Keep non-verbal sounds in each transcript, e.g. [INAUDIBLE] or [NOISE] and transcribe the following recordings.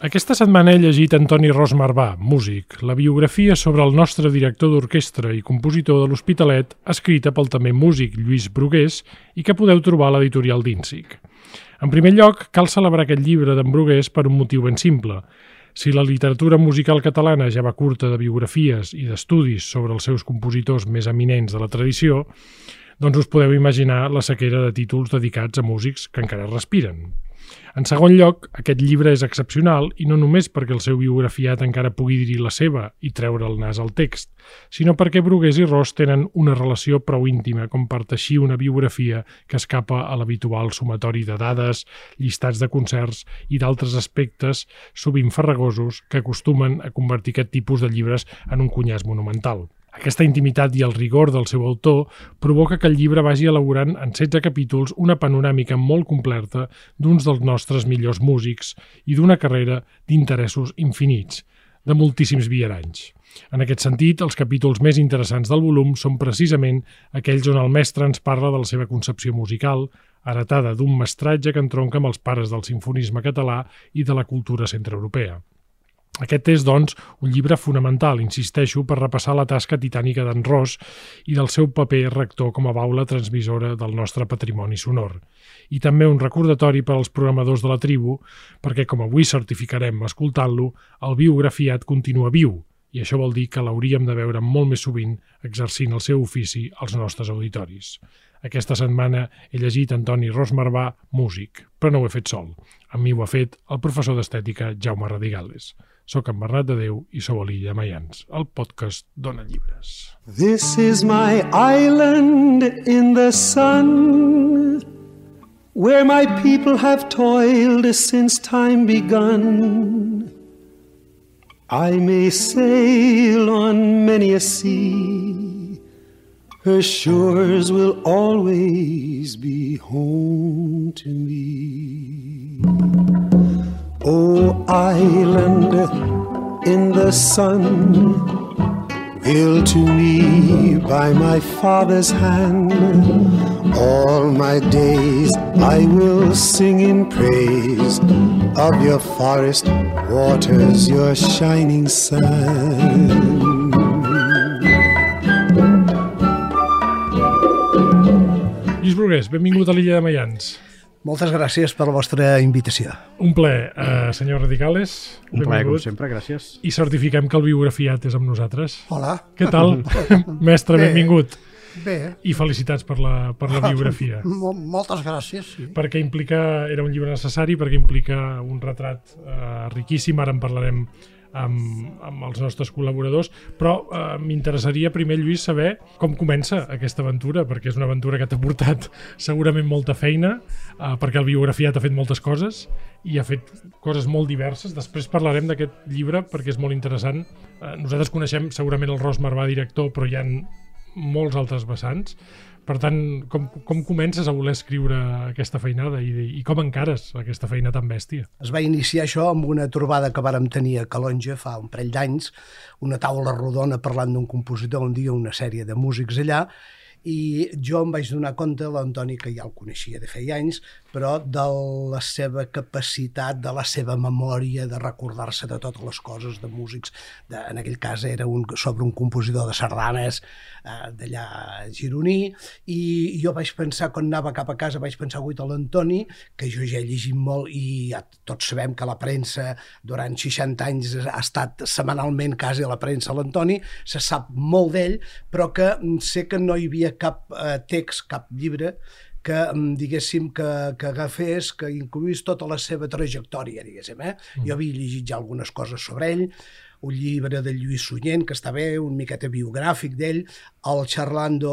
Aquesta setmana he llegit Antoni Ros Marbà, músic, la biografia sobre el nostre director d'orquestra i compositor de l'Hospitalet, escrita pel també músic Lluís Brugués i que podeu trobar a l'editorial d'Insic. En primer lloc, cal celebrar aquest llibre d'en Brugués per un motiu ben simple. Si la literatura musical catalana ja va curta de biografies i d'estudis sobre els seus compositors més eminents de la tradició, doncs us podeu imaginar la sequera de títols dedicats a músics que encara respiren. En segon lloc, aquest llibre és excepcional i no només perquè el seu biografiat encara pugui dir la seva i treure el nas al text, sinó perquè Brugués i Ros tenen una relació prou íntima com per teixir una biografia que escapa a l'habitual sumatori de dades, llistats de concerts i d'altres aspectes sovint farragosos que acostumen a convertir aquest tipus de llibres en un cunyàs monumental. Aquesta intimitat i el rigor del seu autor provoca que el llibre vagi elaborant en 16 capítols una panoràmica molt completa d'uns dels nostres millors músics i d'una carrera d'interessos infinits, de moltíssims viaranys. En aquest sentit, els capítols més interessants del volum són precisament aquells on el mestre ens parla de la seva concepció musical, heretada d'un mestratge que entronca amb els pares del sinfonisme català i de la cultura centroeuropea. Aquest és, doncs, un llibre fonamental, insisteixo, per repassar la tasca titànica d'en Ros i del seu paper rector com a baula transmissora del nostre patrimoni sonor. I també un recordatori per als programadors de la tribu, perquè, com avui certificarem escoltant-lo, el biografiat continua viu, i això vol dir que l'hauríem de veure molt més sovint exercint el seu ofici als nostres auditoris. Aquesta setmana he llegit Antoni Ros Marbà, músic, però no ho he fet sol. Amb mi ho ha fet el professor d'estètica Jaume Radigales. Soc en Bernat de Déu i sou a l'Illa Maians, el podcast Dona Llibres. This is my island in the sun Where my people have toiled since time begun. I may sail on many a sea. Her shores will always be home to me O island in the sun, built to me by my father's hand, all my days I will sing in praise of your forest waters, your shining sun. Lluís Brugués, benvingut a l'illa de Maians. Moltes gràcies per la vostra invitació. Un ple, eh, senyor Radicales. Un plaer, com sempre, gràcies. I certifiquem que el biografiat és amb nosaltres. Hola. Què tal? [LAUGHS] Mestre, Bé. benvingut. Bé, I felicitats per la, per la biografia. [LAUGHS] mo moltes gràcies. Sí. perquè implica, era un llibre necessari, perquè implica un retrat eh, riquíssim, ara en parlarem amb, amb els nostres col·laboradors, però eh, m'interessaria primer, Lluís, saber com comença aquesta aventura, perquè és una aventura que t'ha portat segurament molta feina, eh, perquè el biografiat ha fet moltes coses i ha fet coses molt diverses. Després parlarem d'aquest llibre perquè és molt interessant. Eh, nosaltres coneixem segurament el Ros Marbà, director, però hi ha molts altres vessants. Per tant, com, com comences a voler escriure aquesta feinada i, i com encares aquesta feina tan bèstia? Es va iniciar això amb una trobada que vàrem tenir a Calonja fa un parell d'anys, una taula rodona parlant d'un compositor un dia, una sèrie de músics allà, i jo em vaig donar compte, l'Antoni, que ja el coneixia de feia anys, però de la seva capacitat, de la seva memòria, de recordar-se de totes les coses de músics. De, en aquell cas era un, sobre un compositor de sardanes eh, d'allà gironí, i jo vaig pensar, quan anava cap a casa, vaig pensar avui a l'Antoni, que jo ja he llegit molt i ja tots sabem que la premsa durant 60 anys ha estat setmanalment quasi a la premsa l'Antoni, se sap molt d'ell, però que sé que no hi havia cap eh, text, cap llibre que, mm, diguéssim, que, que agafés, que incluís tota la seva trajectòria, diguéssim. Eh? Mm. Jo havia llegit ja algunes coses sobre ell, un llibre de Lluís Sunyent, que està bé, un miqueta biogràfic d'ell, el Charlando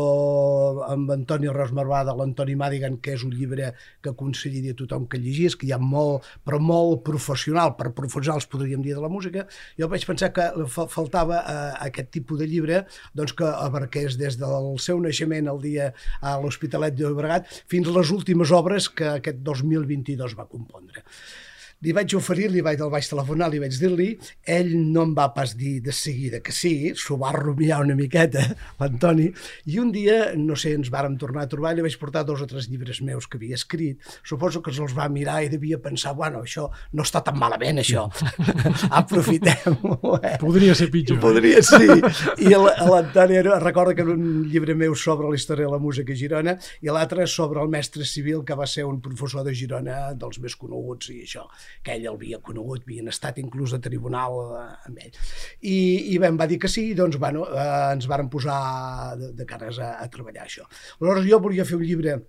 amb Antoni Rosmarbà de l'Antoni Madigan, que és un llibre que aconsellaria a tothom que llegís, que hi ha molt, però molt professional, per professionals podríem dir de la música, jo vaig pensar que fa faltava eh, aquest tipus de llibre doncs que abarqués des del seu naixement el dia a l'Hospitalet de Llobregat fins a les últimes obres que aquest 2022 va compondre. Li vaig oferir, li vaig, el vaig telefonar, li vaig dir-li, ell no em va pas dir de seguida que sí, s'ho va rumiar una miqueta, [LAUGHS] l'Antoni, i un dia, no sé, ens vàrem tornar a trobar i li vaig portar dos o tres llibres meus que havia escrit. Suposo que se'ls va mirar i devia pensar, bueno, això no està tan malament, això. [LAUGHS] Aprofitem-ho. Eh? Podria ser pitjor. Podria, sí. I l'Antoni recorda que un llibre meu sobre la història de la música a Girona i l'altre sobre el mestre civil, que va ser un professor de Girona dels més coneguts i això que ell el havia conegut, havien estat inclús a tribunal eh, amb ell. I, i em va dir que sí, doncs bueno, eh, ens varen posar de, de cares a, a treballar això. Aleshores jo volia fer un llibre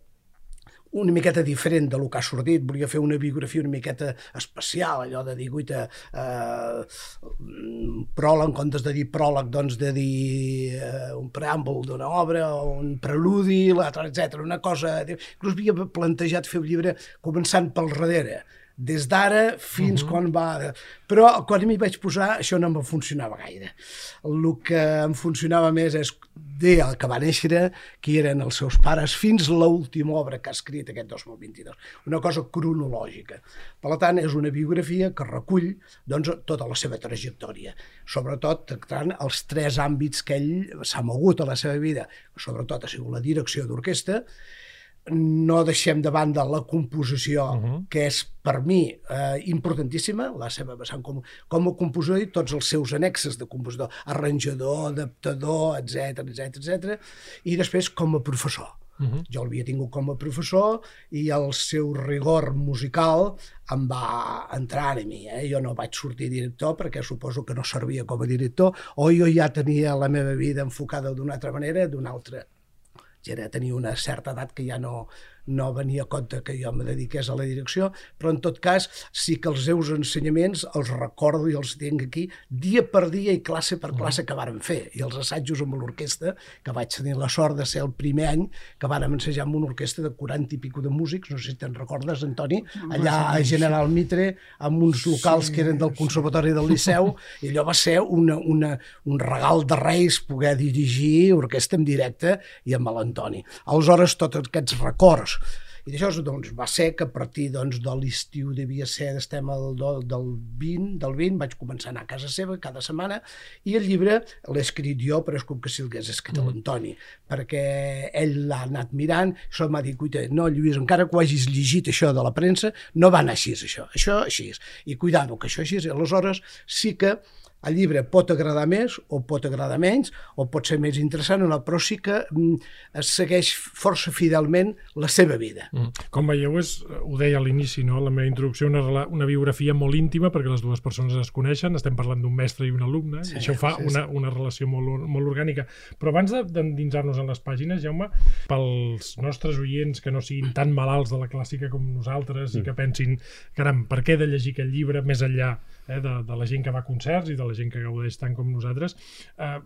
una miqueta diferent de lo que ha sortit, volia fer una biografia una miqueta especial, allò de dir, guita, eh, pròleg, en comptes de dir pròleg, doncs de dir eh, un preàmbul d'una obra, un preludi, l'altre, etc. una cosa... Inclús havia plantejat fer un llibre començant pel darrere, des d'ara fins uh -huh. quan va... Però quan m'hi vaig posar això no em funcionava gaire. El que em funcionava més és dir el que va néixer, qui eren els seus pares, fins l'última obra que ha escrit aquest 2022. Una cosa cronològica. Per tant, és una biografia que recull doncs, tota la seva trajectòria, sobretot tractant els tres àmbits que ell s'ha mogut a la seva vida, sobretot ha sigut la direcció d'orquestra, no deixem de banda la composició, uh -huh. que és per mi eh, importantíssima, la seva vessant com, com a compositor i tots els seus annexes de compositor, arranjador, adaptador, etc etc etc. i després com a professor. Uh -huh. Jo l'havia tingut com a professor i el seu rigor musical em va entrar a mi. Eh? Jo no vaig sortir director perquè suposo que no servia com a director o jo ja tenia la meva vida enfocada d'una altra manera, d'una altra ja era, tenia una certa edat que ja no, no venia a compte que jo me dediqués a la direcció, però en tot cas sí que els seus ensenyaments els recordo i els tinc aquí dia per dia i classe per classe que vàrem fer. I els assajos amb l'orquestra, que vaig tenir la sort de ser el primer any que vàrem ensejar amb una orquestra de 40 i pico de músics, no sé si te'n recordes, Antoni, allà a General Mitre, amb uns locals sí, que eren del Conservatori del Liceu, i allò va ser una, una, un regal de Reis poder dirigir orquestra en directe i amb l'Antoni. Aleshores, tots aquests records i d'això doncs, va ser que a partir doncs, de l'estiu devia ser, estem al, del, del 20, del 20, vaig començar a anar a casa seva cada setmana i el llibre l'he escrit jo, però és com que si l'hagués escrit mm. l'Antoni, perquè ell l'ha anat mirant, això m'ha dit, cuita, no, Lluís, encara que ho hagis llegit això de la premsa, no va anar així, això, això així. I cuidado, que això així, aleshores sí que el llibre pot agradar més o pot agradar menys o pot ser més interessant o no, però sí que mm, es segueix força fidelment la seva vida. Mm. Com veieu, és, ho deia a l'inici, no? la meva introducció, una, una biografia molt íntima perquè les dues persones es coneixen, estem parlant d'un mestre i un alumne, sí, i això fa sí, una, sí. una relació molt, molt orgànica. Però abans d'endinsar-nos en les pàgines, Jaume, pels nostres oients que no siguin tan malalts de la clàssica com nosaltres mm. i que pensin, caram, per què de llegir aquest llibre més enllà eh, de, de la gent que va a concerts i de la gent que gaudeix tant com nosaltres. Eh,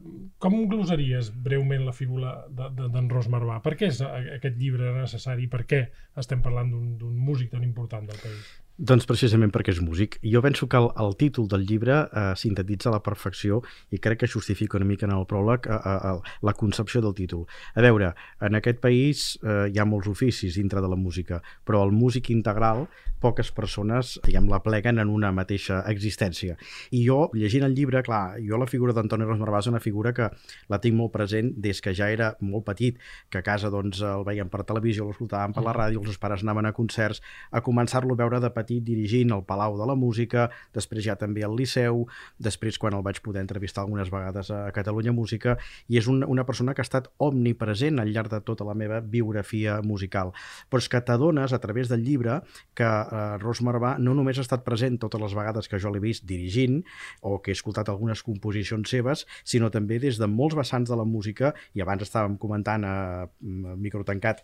com glosaries breument la figura d'en de, de, Ros Marvà? Per què és aquest llibre necessari? Per què estem parlant d'un músic tan important del país? Doncs precisament perquè és músic. Jo penso que el, el títol del llibre eh, sintetitza la perfecció i crec que justifica una mica en el pròleg eh, eh, la concepció del títol. A veure, en aquest país eh, hi ha molts oficis dintre de la música, però el músic integral poques persones, diguem, la pleguen en una mateixa existència. I jo, llegint el llibre, clar, jo la figura d'Antoni Rosmarvà és una figura que la tinc molt present des que ja era molt petit, que a casa doncs el veiem per televisió, l'escoltàvem per la ràdio, els pares anaven a concerts, a començar-lo a veure de petit petit dirigint el Palau de la Música, després ja també al Liceu, després quan el vaig poder entrevistar algunes vegades a Catalunya Música, i és un, una persona que ha estat omnipresent al llarg de tota la meva biografia musical. Però és que t'adones a través del llibre que eh, Ros Marvà no només ha estat present totes les vegades que jo l'he vist dirigint o que he escoltat algunes composicions seves, sinó també des de molts vessants de la música, i abans estàvem comentant a, a micro tancat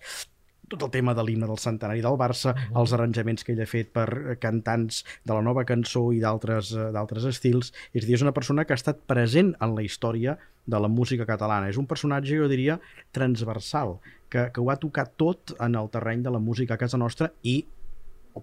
tot el tema de l'himne del centenari del Barça, uh -huh. els arranjaments que ell ha fet per cantants de la nova cançó i d'altres eh, d'altres estils. És dir, és una persona que ha estat present en la història de la música catalana. És un personatge, jo diria, transversal, que, que ho ha tocat tot en el terreny de la música a casa nostra i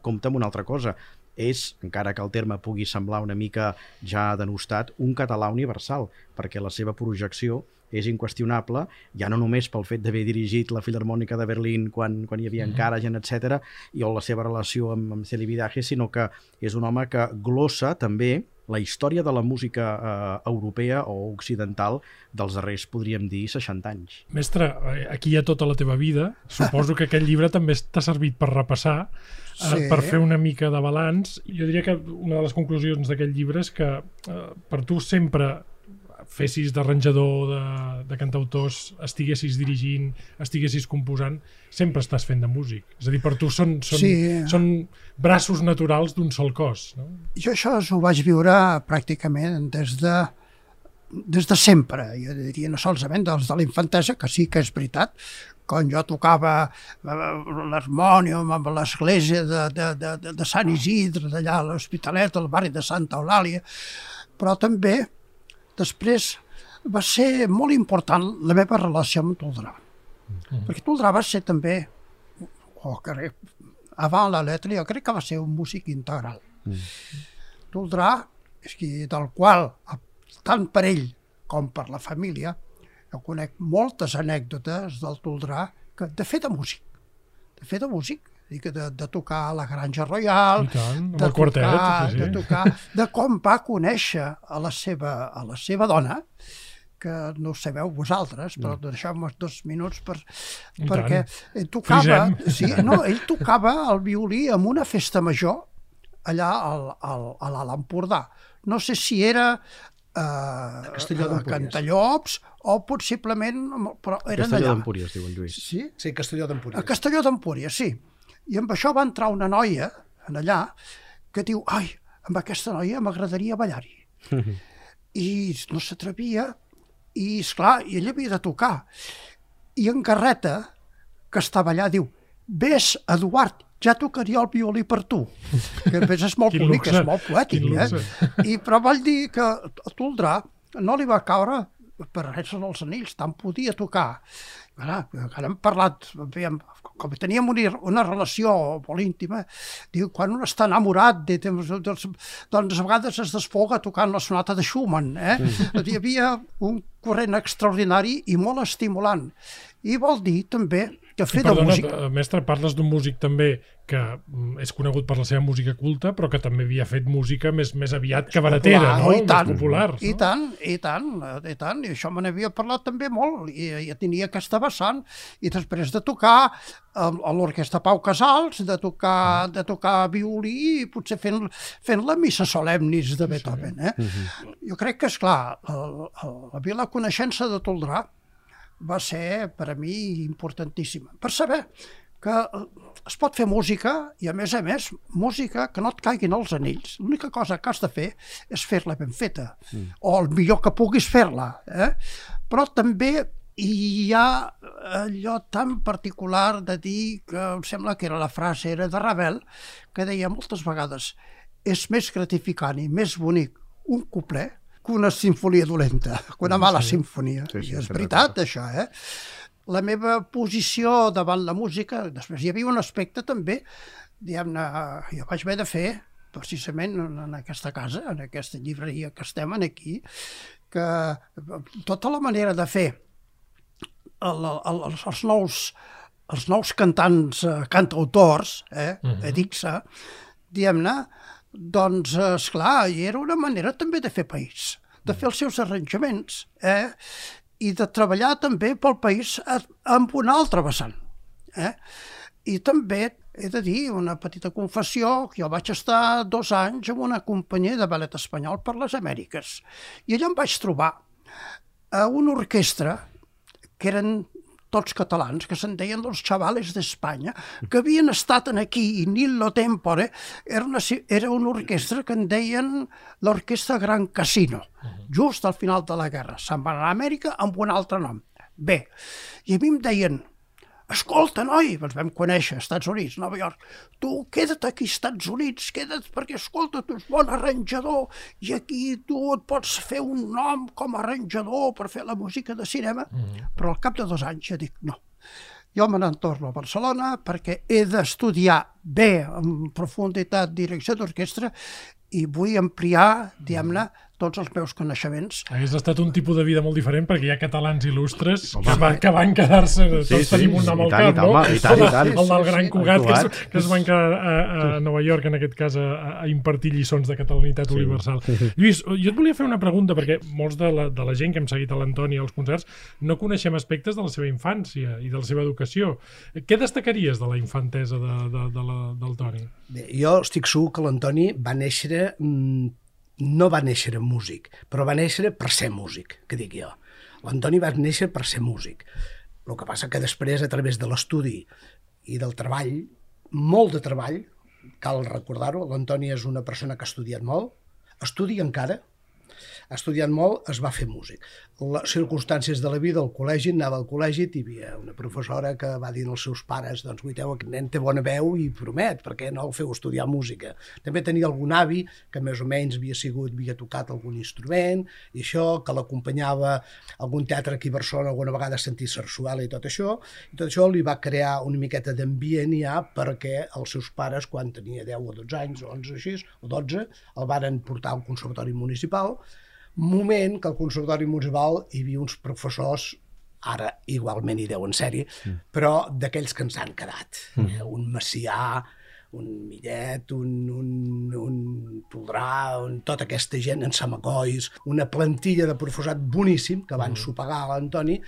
compta amb una altra cosa, és, encara que el terme pugui semblar una mica ja denostat, un català universal, perquè la seva projecció és inqüestionable, ja no només pel fet d'haver dirigit la Filarmònica de Berlín quan, quan hi havia encara gent, etc i o la seva relació amb, amb Celi Vidaje, sinó que és un home que glossa també la història de la música eh, europea o occidental dels darrers, podríem dir, 60 anys. Mestre, eh, aquí hi ha tota la teva vida. Suposo que aquest llibre també t'ha servit per repassar, eh, Sí. per fer una mica de balanç. Jo diria que una de les conclusions d'aquest llibre és que eh, per tu sempre fessis d'arranjador de, de cantautors, estiguessis dirigint, estiguessis composant, sempre estàs fent de músic. És a dir, per tu són, són, Sí. són braços naturals d'un sol cos. No? Jo això ho vaig viure pràcticament des de, des de sempre, jo diria no solament dels de la infantesa, que sí que és veritat, quan jo tocava eh, l'harmònium amb l'església de, de, de, de, de Sant Isidre, d'allà a l'Hospitalet, al barri de Santa Eulàlia, però també després va ser molt important la meva relació amb Toldrà. Perquè Toldrà va ser també, o crec, avant la letra, jo crec que va ser un músic integral. Toldrà, és que del qual, tant per ell com per la família, jo conec moltes anècdotes del Toldrà que, de fet de músic, de fet de músic, de, de tocar a la Granja Royal, I tant, de el quartet, tocar, sí, sí. de tocar, de com va conèixer a la seva, a la seva dona, que no ho sabeu vosaltres, però deixeu-me dos minuts per, I perquè tant. ell tocava, sí, no, ell tocava el violí en una festa major allà al, al, a l'Alt Empordà. No sé si era eh, Castelló a d'Empúries. Cantallops o possiblement... Però eren Castelló d'Empúries, diu en Lluís. Sí? Sí, Castelló A d'Empúries. Castelló d'Empúries, sí. I amb això va entrar una noia en allà que diu, ai, amb aquesta noia m'agradaria ballar-hi. [LAUGHS] I no s'atrevia, i esclar, i ell havia de tocar. I en Garreta, que estava allà, diu, ves, Eduard, ja tocaria el violí per tu. Que a més és molt [LAUGHS] bonic, luxe, és molt poètic. quin Eh? luxe. I, però vol dir que a Toldrà no li va caure per res en els anells, tant podia tocar. Ara, ara hem parlat, com teníem una, una relació molt íntima, diu, quan un està enamorat, de, doncs, doncs, doncs a vegades es desfoga tocant la sonata de Schumann. Eh? Hi havia un corrent extraordinari i molt estimulant. I vol dir també que fer de Perdona, música... eh, mestre, parles d'un músic també que mm, és conegut per la seva música culta, però que també havia fet música més més aviat cabaretera, Popular, no? i tant, Més popular. I no? tant, i tant, eh, i tant, i això me n'havia parlat també molt, i, i tenia aquesta vessant, i després de tocar a, l'orquestra Pau Casals, de tocar, de tocar violí, i potser fent, fent la missa solemnis de Beethoven. Eh? Jo crec que, és clar, la vila coneixença de Toldrà va ser per a mi importantíssima, per saber que es pot fer música i, a més a més, música que no et caiguin els anells. L'única cosa que has de fer és fer-la ben feta, mm. o el millor que puguis fer-la. Eh? Però també hi ha allò tan particular de dir que em sembla que era la frase, era de Ravel, que deia moltes vegades és més gratificant i més bonic un couplet que una sinfonia dolenta, que una mala sí. sinfonia. Sí, sí, I és veritat, això, eh? La meva posició davant la música, després hi havia un aspecte també, diguem-ne, jo vaig haver de fer precisament en aquesta casa, en aquesta llibreria que estem aquí, que tota la manera de fer el, el, els, els nous els nous cantants, eh, cantautors, eh, uh -huh. Edixa, diguem-ne, doncs, esclar, i era una manera també de fer país, de fer els seus arranjaments, eh, i de treballar també pel país amb una altra vessant. Eh? I també he de dir una petita confessió, que jo vaig estar dos anys en una companyia de ballet espanyol per les Amèriques. I allà em vaig trobar a una orquestra que eren tots catalans, que se'n deien los chavales d'Espanya, que havien estat en aquí, i Nillo Tempore, era una, era una orquestra que en deien l'Orquestra Gran Casino, just al final de la guerra. Se'n van a Amèrica amb un altre nom. Bé, i a mi em deien, escolta, noi, ens vam conèixer, Estats Units, Nova York, tu queda't aquí Estats Units, queda't, perquè escolta, tu ets bon arranjador, i aquí tu et pots fer un nom com a arranjador per fer la música de cinema, però al cap de dos anys ja dic, no, jo me n'en torno a Barcelona perquè he d'estudiar bé, en profunditat, direcció d'orquestra i vull ampliar, diguem-ne, tots els meus coneixements. Hagués estat un tipus de vida molt diferent perquè hi ha catalans il·lustres que, van, que van quedar-se, sí, tots sí, tenim un nom al cap, no? I tant, i tant. El del gran Cugat, que es, que es van quedar a, a Nova York, en aquest cas, a, a impartir lliçons de catalanitat sí. universal. Lluís, jo et volia fer una pregunta, perquè molts de la, de la gent que hem seguit a l'Antoni als concerts no coneixem aspectes de la seva infància i de la seva educació. Què destacaries de la infantesa de, de, de la, del Toni? Bé, jo estic segur que l'Antoni va néixer mm, no va néixer músic, però va néixer per ser músic, que dic jo. L'Antoni va néixer per ser músic. El que passa que després, a través de l'estudi i del treball, molt de treball, cal recordar-ho, l'Antoni és una persona que ha estudiat molt, estudia encara, ha estudiat molt, es va fer músic. Les circumstàncies de la vida, al col·legi, anava al col·legi, hi havia una professora que va dir als seus pares, doncs, guiteu, aquest nen té bona veu i promet, perquè no el feu estudiar música. També tenia algun avi que més o menys havia sigut, havia tocat algun instrument, i això, que l'acompanyava algun teatre aquí a Barcelona, alguna vegada sentir sarsuela i tot això, i tot això li va crear una miqueta d'ambient ja perquè els seus pares, quan tenia 10 o 12 anys, o 11 així, o 12, el varen portar al Conservatori Municipal, moment que al Conservatori Municipal hi havia uns professors ara igualment hi deuen ser-hi, mm. però d'aquells que ens han quedat. Mm. Eh? Un Macià, un Millet, un, un, un Toldrà, un, tota aquesta gent, en Samacois, una plantilla de professorat boníssim que van mm. supegar a l'Antoni,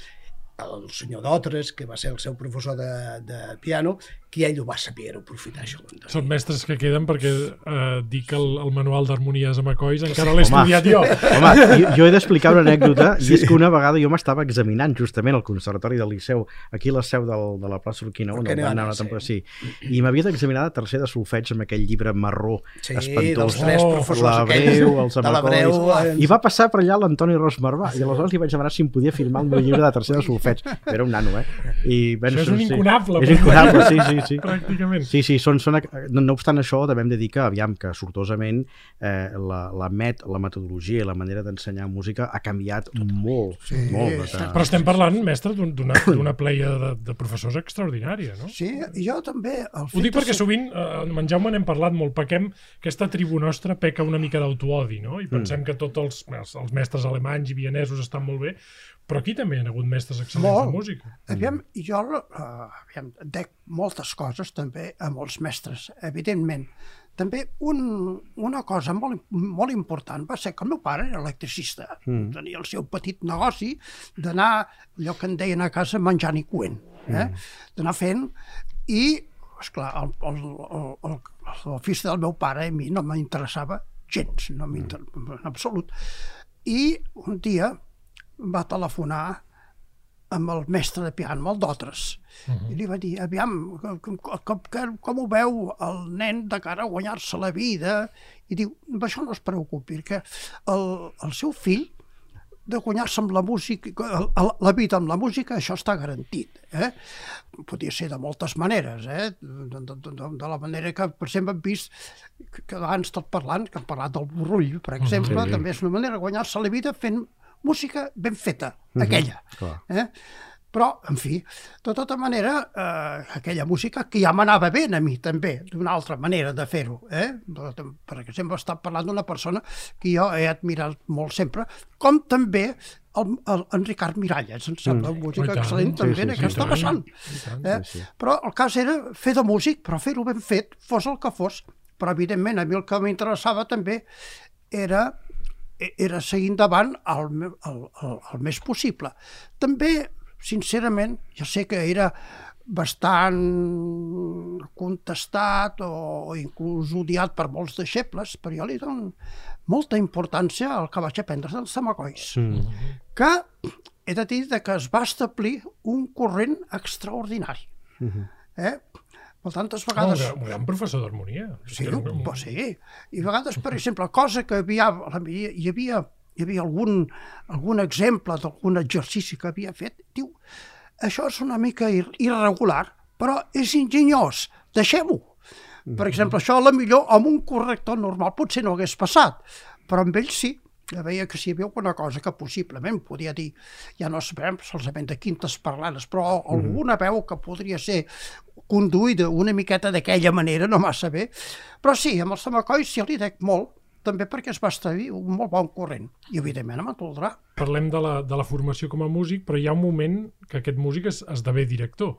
el senyor Dotres, que va ser el seu professor de, de piano, que ell ho va saber aprofitar això. Són mestres que queden perquè eh, dic que el, el manual d'harmonies amb Acois encara l'he estudiat jo. Home, jo, jo he d'explicar una anècdota sí. [LAUGHS] i és que una vegada jo m'estava examinant justament al Conservatori del Liceu, aquí a la seu del, de la plaça Urquina, on va anar una temporada, sí. I m'havia d'examinar de tercer de solfeig amb aquell llibre marró sí, espantós. tres professors la Breu, els Amacois... I va passar per allà l'Antoni Ros Marvà i aleshores li vaig demanar si em podia firmar el meu llibre de tercer de [LAUGHS] solfeig. Era un nano, eh? I, ben, Això és un incunable. Sí. És incunable, sí, sí sí. Pràcticament. Sí, sí, són, són, no, no obstant això, també hem de dir que, aviam, que sortosament eh, la, la, met, la metodologia i la manera d'ensenyar música ha canviat molt. Sí, molt sí. Però estem parlant, mestre, d'una pleia de, de professors extraordinària, no? Sí, jo també... El Ho dic perquè de... sovint, eh, amb en Jaume n'hem parlat molt, pequem, aquesta tribu nostra peca una mica d'autoodi, no? I pensem mm. que tots els, els mestres alemanys i vienesos estan molt bé, però aquí també hi ha hagut mestres excel·lents Molt. de música. Aviam, jo uh, aviam, dec moltes coses també a molts mestres, evidentment. També un, una cosa molt, molt important va ser que el meu pare era electricista. Mm. Tenia el seu petit negoci d'anar, allò que en deien a casa, menjant i coent. Eh? Mm. D'anar fent i, esclar, l'ofici del meu pare a mi no m'interessava gens, no m'interessava mm. en absolut. I un dia va telefonar amb el mestre de piano, amb el Dotres, uh -huh. i li va dir, aviam, com, com, com, com ho veu el nen de cara a guanyar-se la vida? I diu, això no es preocupi, perquè el, el seu fill de guanyar-se amb la música, el, la vida amb la música, això està garantit. Eh? Podria ser de moltes maneres, eh? de, de, de, de la manera que, per exemple, hem vist que abans tot parlant, que hem parlat del Borrull, per exemple, uh -huh. també és una manera de guanyar-se la vida fent música ben feta, mm -hmm. aquella. Eh? Però, en fi, de tota manera, eh, aquella música que ja m'anava bé a mi, també, d'una altra manera de fer-ho. Eh? Per exemple, està parlant d'una persona que jo he admirat molt sempre, com també el, el, en Ricard Miralles, em sembla mm. música tant, excel·lent sí, també sí, en sí, aquesta vessant. Eh? Sí, sí. Però el cas era fer de músic, però fer-ho ben fet, fos el que fos. Però, evidentment, a mi el que m'interessava també era era seguir endavant el, el, el, el més possible. També, sincerament, ja sé que era bastant contestat o, o inclús odiat per molts deixebles, però jo li dono molta importància al que vaig aprendre dels Samacois, mm. que he de dir que es va establir un corrent extraordinari. Mm -hmm. eh? Per tantes vegades... Oh, un gran professor d'harmonia. Sí, un... pues sí. I a vegades, per [LAUGHS] exemple, cosa que havia, hi havia, hi havia algun, algun exemple d'algun exercici que havia fet, diu, això és una mica irregular, però és ingeniós, deixem-ho. Per exemple, això a la millor amb un corrector normal potser no hagués passat, però amb ell sí. Ja veia que si hi havia alguna cosa que possiblement podia dir, ja no sabem solament de quintes parlades, però alguna veu que podria ser conduïda una miqueta d'aquella manera, no massa bé. Però sí, amb el Samacoi sí li dec molt, també perquè es va establir un molt bon corrent. I, evidentment, amb el Toldrà. Parlem de la, de la formació com a músic, però hi ha un moment que aquest músic es, esdevé director.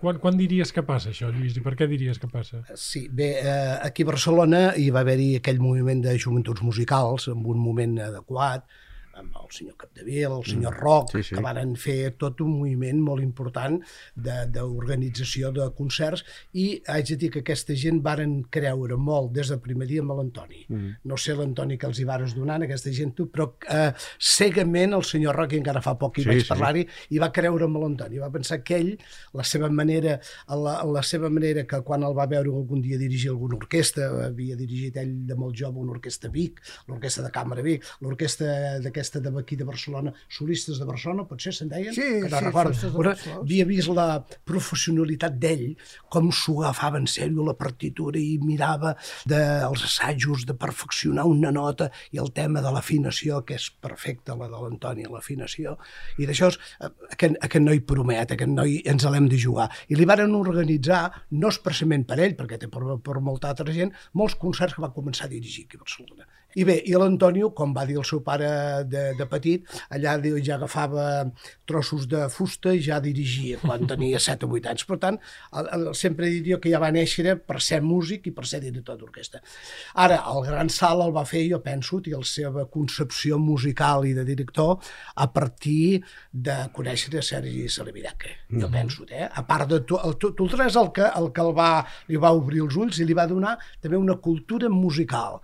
Quan, quan diries que passa això, Lluís? I per què diries que passa? Sí, bé, eh, aquí a Barcelona hi va haver-hi aquell moviment de joventuts musicals, en un moment adequat, amb el senyor Capdevila, el senyor Roc, sí, sí. que varen fer tot un moviment molt important d'organització de, de concerts i haig de dir que aquesta gent varen creure molt des del primer dia amb l'Antoni. Mm. No sé l'Antoni que els hi vares donar a aquesta gent, però eh, cegament el senyor Roc, encara fa poc hi Sí, vaig sí. parlar-hi, i va creure amb l'Antoni. Va pensar que ell, la seva manera, la, la seva manera que quan el va veure algun dia dirigir alguna orquestra, havia dirigit ell de molt jove una orquestra Vic, l'orquestra de Càmera Vic, l'orquestra d'aquesta d'aquí de Barcelona, solistes de Barcelona, potser se'n deien? Sí, que no sí, recordo. de Barcelona. havia vist la professionalitat d'ell, com s'ho agafava en sèrio la partitura i mirava dels assajos de perfeccionar una nota i el tema de l'afinació, que és perfecte, la de l'Antoni, l'afinació. I d'això, eh, aquest, aquest noi promet, aquest noi ens l'hem de jugar. I li varen organitzar, no expressament per ell, perquè té per, per molta altra gent, molts concerts que va començar a dirigir aquí a Barcelona. I bé, i l'Antonio, com va dir el seu pare de, de petit, allà ja agafava trossos de fusta i ja dirigia quan tenia 7 o 8 anys. Per tant, el, el, sempre diria que ja va néixer per ser músic i per ser director d'orquestra. Ara, el gran salt el va fer, jo penso, i la seva concepció musical i de director a partir de conèixer a Sergi Saliviraque, jo penso, eh? A part de tu, el, tu, tu és el que, el que el va, li va obrir els ulls i li va donar també una cultura musical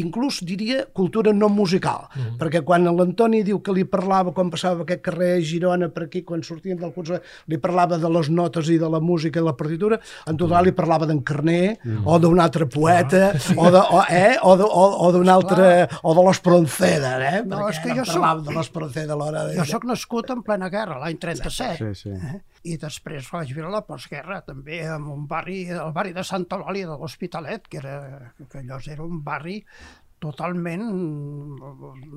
inclús diria cultura no musical, mm -hmm. perquè quan l'Antoni diu que li parlava quan passava aquest carrer a Girona per aquí, quan sortien del curs, li parlava de les notes i de la música i la partitura, en total li parlava d'en Carner, mm -hmm. o d'un altre poeta, ah, sí. o de, o, eh, o, de, o, o d'un altre, o de l'Espronceda, eh? No, perquè és que jo soc- parlava de l'Espronceda a l'hora de... Jo sóc nascut en plena guerra, l'any 37. Sí, sí. Eh? I després vaig viure la postguerra, també en un barri, el barri de Santa Eulàlia de l'Hospitalet, que, era, que allò era un barri totalment,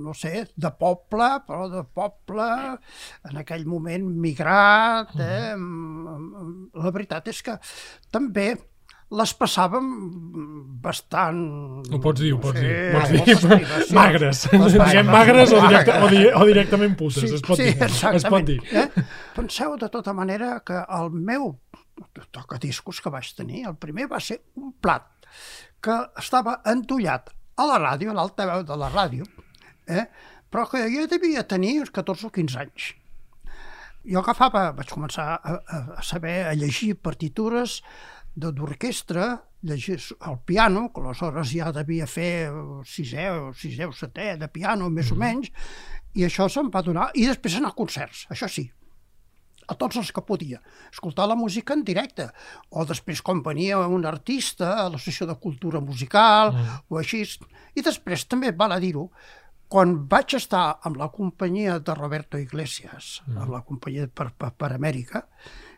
no sé, de poble, però de poble, en aquell moment migrat. Eh? La veritat és que també les passàvem bastant... Ho pots dir, ho pots Sí, dir. Pots dir. [LAUGHS] Magres. Les Diguem magres o, directe, o, di, o directament putes. Sí, es pot sí, dir. Es exactament. pot dir. Eh? Penseu de tota manera que el meu tocadiscos que vaig tenir, el primer va ser un plat que estava entullat a la ràdio, a l'altaveu de la ràdio, eh? però que jo devia tenir uns 14 o 15 anys. Jo agafava, vaig començar a, a, saber a llegir partitures d'orquestra, llegir al piano, que aleshores ja devia fer sisè o sisè o setè de piano, més o menys, i això se'm va donar, i després anar a concerts, això sí, a tots els que podia, escoltar la música en directe, o després quan venia un artista a la sessió de cultura musical, mm. o així, i després també val a dir-ho, quan vaig estar amb la companyia de Roberto Iglesias, mm. amb la companyia per, per, per Amèrica,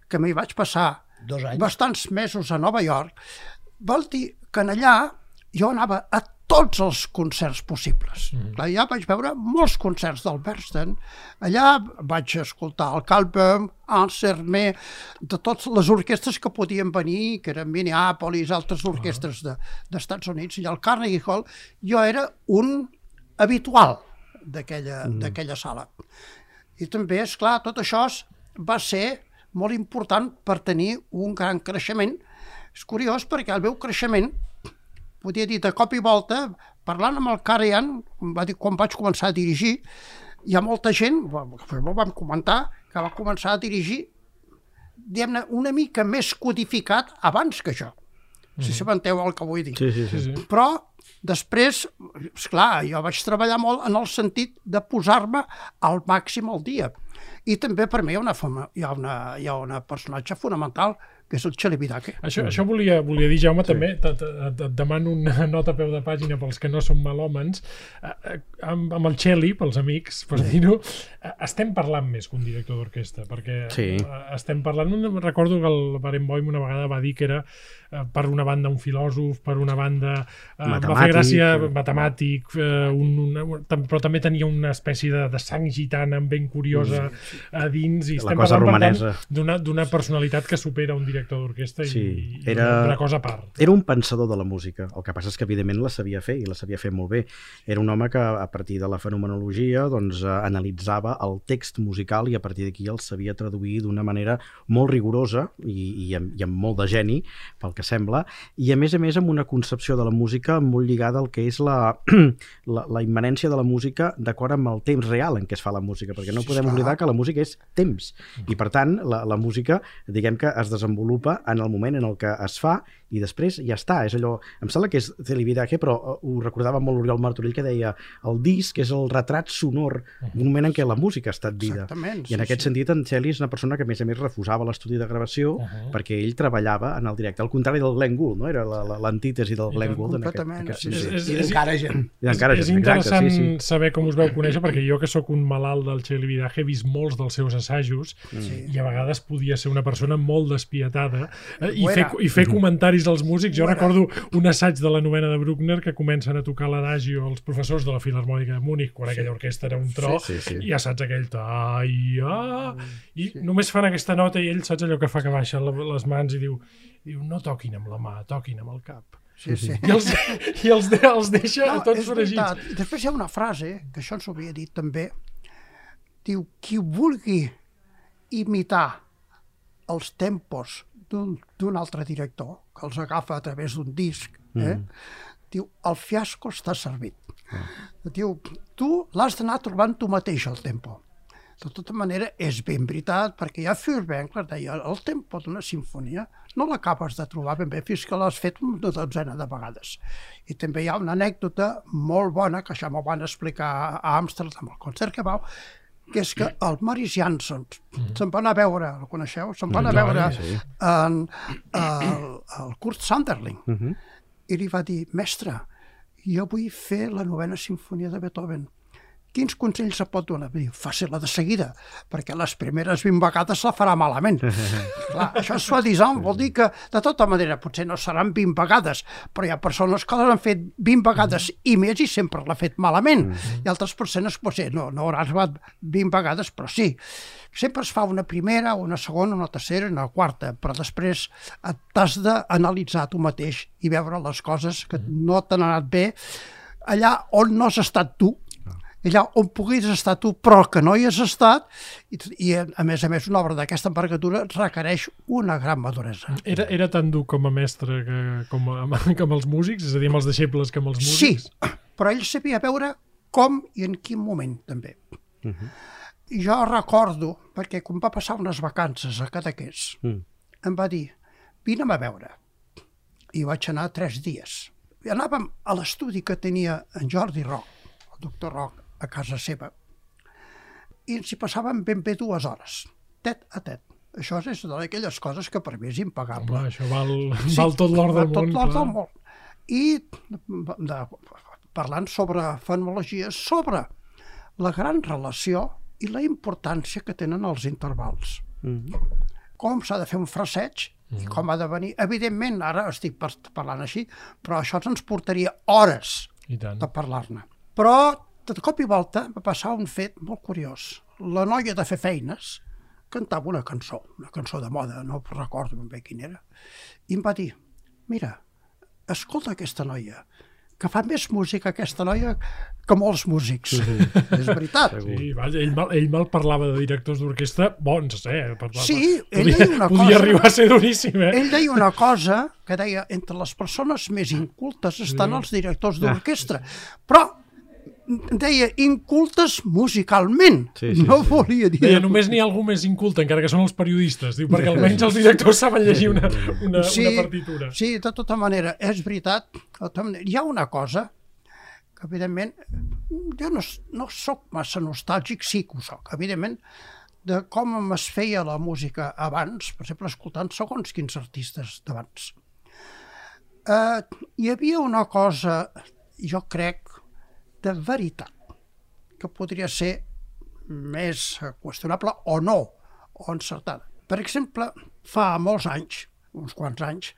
que m'hi vaig passar Dos anys. bastants mesos a Nova York, vol dir que allà jo anava a tots els concerts possibles. Mm. Clar, ja vaig veure molts concerts del Bernstein. Allà vaig escoltar el Calbum, Anserme, de totes les orquestres que podien venir, que eren Minneapolis, altres orquestres de- d'Estats de, Units, i al Carnegie Hall, jo era un habitual d'aquella mm. sala. I també, és clar, tot això va ser molt important per tenir un gran creixement. És curiós perquè el meu creixement, podia dir de cop i volta, parlant amb el Karajan, va dir, quan vaig començar a dirigir, hi ha molta gent, que ho vam comentar, que va començar a dirigir diguem-ne, una mica més codificat abans que jo. Si sabenteu el que vull dir. Sí, sí, sí. Sí. Però després, esclar, jo vaig treballar molt en el sentit de posar-me al màxim al dia. I també per mi hi ha una, hi ha una, hi ha una personatge fonamental que és el Chelebidake. Això, això volia, volia dir, Jaume, sí. també, et, et, et demano una [LAUGHS] nota a peu de pàgina pels que no som malòmens. Eh, eh, amb, amb el Xeli, pels amics, per dir-ho, eh, estem parlant més que un director d'orquestra, perquè Sí. eh, estem parlant... Recordo que el Barenboim una vegada va dir que era eh, per una banda un filòsof, per una banda eh, em va fer Matemàtic. gràcia matemàtic, eh, un, una, però també tenia una espècie de, de sang gitana ben curiosa a dins i La estem cosa parlant, per tant, romanesa. d'una d'una personalitat que supera un director d'orquestra Sí, i, i era- una cosa a part. Era un pensador de la música, el que passa és que evidentment la sabia fer i la sabia fer molt bé. Era un home que a partir de la fenomenologia doncs, eh, analitzava el text musical i a partir d'aquí el sabia traduir d'una manera molt rigorosa i, i, amb, i amb molt de geni, pel que sembla, i a més a més amb una concepció de la música molt lligada al que és la, [CLEARS THROAT] la, la immanència de la música d'acord amb el temps real en què es fa la música, perquè no Sí, podem oblidar que la música és temps i per tant la, la música diguem que es desenvolupa en el moment en el que es fa i després ja està, és allò em sembla que és Celibidache, però eh, ho recordava molt l'Oriol Martorell que deia el disc és el retrat sonor d'un moment en què la música ha estat vida Exactament, i en sí, aquest sí. sentit en Xeli és una persona que a més a més refusava l'estudi de gravació Uh -huh. perquè ell treballava en el directe, al contrari del Glenn Gould no? era la- la- l'antítesi del Glenn Gould en aquest, completament, aquest sí, És, sentit. és, I és, encara gent. I encara és, és gent, interessant exacte, sí, sí. saber com us veu conèixer, perquè jo que sóc un malalt del Che Libidaje he vist molts dels seus assajos Sí. i a vegades podia ser una persona molt despietada eh, i, fer, i fer comentaris als músics. Jo recordo un assaig de la novena de Bruckner que comencen a tocar l'adagio els professors de la Filarmònica de Múnich, quan aquella orquestra era un tro, Sí, sí, sí. i ja saps aquell tai, ah, i només fan aquesta nota i ell saps allò que fa que baixa les mans i diu, diu no toquin amb la mà, toquin amb el cap. Sí, sí. I els, i els, de, els deixa no, tots fregits. I després hi ha una frase, que això ens ho havia dit també, diu, qui vulgui imitar els tempos d'un altre director, que els agafa a través d'un disc, eh? Mm. diu, el fiasco està servit. Diu, tu l'has d'anar trobant tu mateix, el tempo. De tota manera, és ben veritat, perquè ja Furtwängler deia, el tempo d'una sinfonia no l'acabes de trobar ben bé fins que l'has fet una dotzena de vegades. I també hi ha una anècdota molt bona, que això m'ho van explicar a Amsterdam, al Concertgebouw, que és que el Maris Jansson se'n va anar a veure, el coneixeu? Se'n va anar a clar, veure sí. en, el, el Kurt Sanderling Mhm. i li va dir, mestre, jo vull fer la novena sinfonia de Beethoven. Quins consells se pot donar? Dir, faci-la de seguida, perquè les primeres 20 vegades la farà malament. [LAUGHS] Clar, això és suadisant, vol dir que, de tota manera, potser no seran 20 vegades, però hi ha persones que l'han fet 20 vegades i més i sempre l'ha fet malament. I altres persones, potser, no, no hauran arribat 20 vegades, però sí. Sempre es fa una primera, una segona, una tercera, una quarta, però després t'has d'analitzar tu mateix i veure les coses que no t'han anat bé allà on no has estat tu, allà on puguis estar tu, però que no hi has estat, i, i a més a més una obra d'aquesta envergadura requereix una gran maduresa. Era, era tan dur com a mestre que, com, a, [LAUGHS] com els músics, és a dir, amb els deixebles que amb els Sí, músics? però ell sabia veure com i en quin moment, també. Jo recordo, perquè quan va passar unes vacances a Cadaqués, Mm. em va dir, vine'm a veure. I vaig anar tres dies. I anàvem a l'estudi que tenia en Jordi Roc, el doctor Roc, a casa seva, i ens hi passàvem ben bé dues hores, tet a tet. Això és una d'aquelles coses que per mi és impagable. Home, això val, [LAUGHS] val tot l'or del tot món. l'or clar. del món. I de, parlant sobre fenomenologia, sobre la gran relació i la importància que tenen els intervals. Mhm. Com s'ha de fer un fraseig i com ha de venir. Evidentment, ara estic par- parlant així, però això ens portaria hores I tant. de parlar-ne. Però, de cop i volta, va passar un fet molt curiós. La noia de fer feines cantava una cançó, una cançó de moda, no recordo ben bé quina era, i em va dir, mira, escolta aquesta noia, que fa més música aquesta noia que molts músics. [LAUGHS] És veritat. Sí, vaja, ell, mal, ell mal parlava de directors d'orquestra bons, eh? Parlava. Sí, ell podia, deia una podia cosa- arribar a ser duríssim, eh? Ell deia una cosa que deia, entre les persones més incultes estan els directors d'orquestra, però deia incultes musicalment. Sí, sí, no sí. volia dir... Deia, només n'hi ha algú més inculte, encara que són els periodistes. Diu, perquè almenys els directors saben llegir una, una, una partitura. Sí, de tota manera, és veritat. De tota Hi ha una cosa que, evidentment, jo no, no sóc massa nostàlgic, sí que ho soc. Evidentment, de com es feia la música abans, per exemple, escoltant segons quins artistes d'abans. Eh, hi havia una cosa, jo crec, de veritat, que podria ser més qüestionable o no, o encertada. Per exemple, fa molts anys, uns quants anys,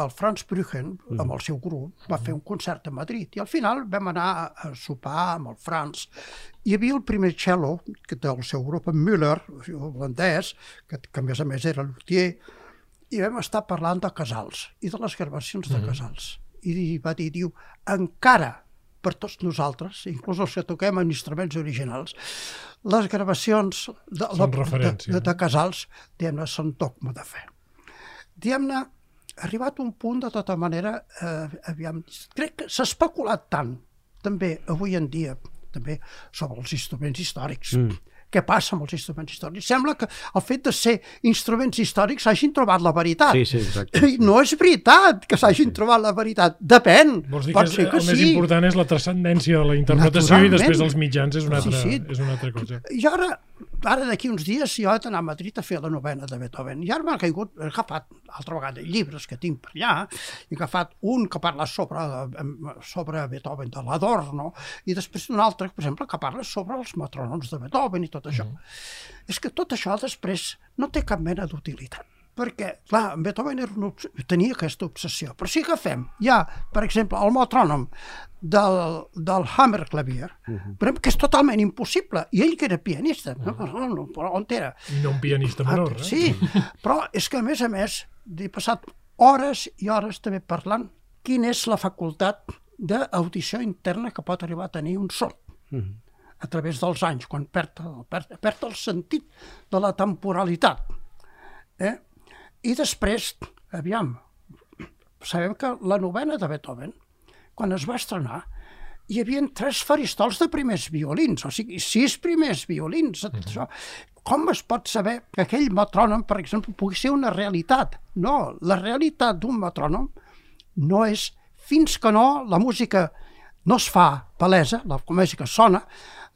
el Franz Brüchen, amb el seu grup, va fer un concert a Madrid i al final vam anar a sopar amb el Franz. Hi havia el primer cello que del seu grup, en Müller, holandès, que, que a més a més era luthier, i vam estar parlant de Casals i de les gravacions de Casals. I va dir, diu, encara per tots nosaltres, inclús els que toquem en instruments originals, les gravacions de, la, de, de, de Casals, diguem-ne, són dogma de fe. Diguem-ne, arribat un punt, de tota manera, eh, aviam, crec que s'ha especulat tant, també avui en dia, també sobre els instruments històrics. Mm. Què passa amb els instruments històrics? Sembla que el fet de ser instruments històrics hagin trobat la veritat. Sí, sí, exacte. I no és veritat que s'hagin trobat la veritat. Depèn. Vols dir Pot que, és, que el més sí. important és la transcendència de la interpretació i després els mitjans és una Sí, altra, sí. és una altra cosa. I ara, ara d'aquí uns dies, jo he d'anar a Madrid a fer la novena de Beethoven. I ara m'ha caigut, he agafat altra vegada llibres que tinc per allà, he agafat un que parla sobre, sobre Beethoven de l'Adorno, i després un altre, per exemple, que parla sobre els metrònoms de Beethoven i tot això. És que tot això després no té cap mena d'utilitat. Perquè, clar, en Beethoven era una, tenia aquesta obsessió. Però si agafem ja, per exemple, el metrònom del, del Hammerklavier, uh -huh. que és totalment impossible, i ell que era pianista, no, no, no, però on era? No un pianista menor, Ah, eh? Sí, però és que a més a més he passat hores i hores també parlant quina és la facultat d'audició interna que pot arribar a tenir un sord a través dels anys, quan perd, perd, perd el sentit de la temporalitat. Eh? I després, aviam, sabem que la novena de Beethoven, quan es va estrenar, hi havia tres faristols de primers violins, o sigui, sis primers violins. Mm -hmm. Com es pot saber que aquell metrònom, per exemple, pugui ser una realitat? No, la realitat d'un metrònom no és fins que no la música no es fa palesa, la música sona,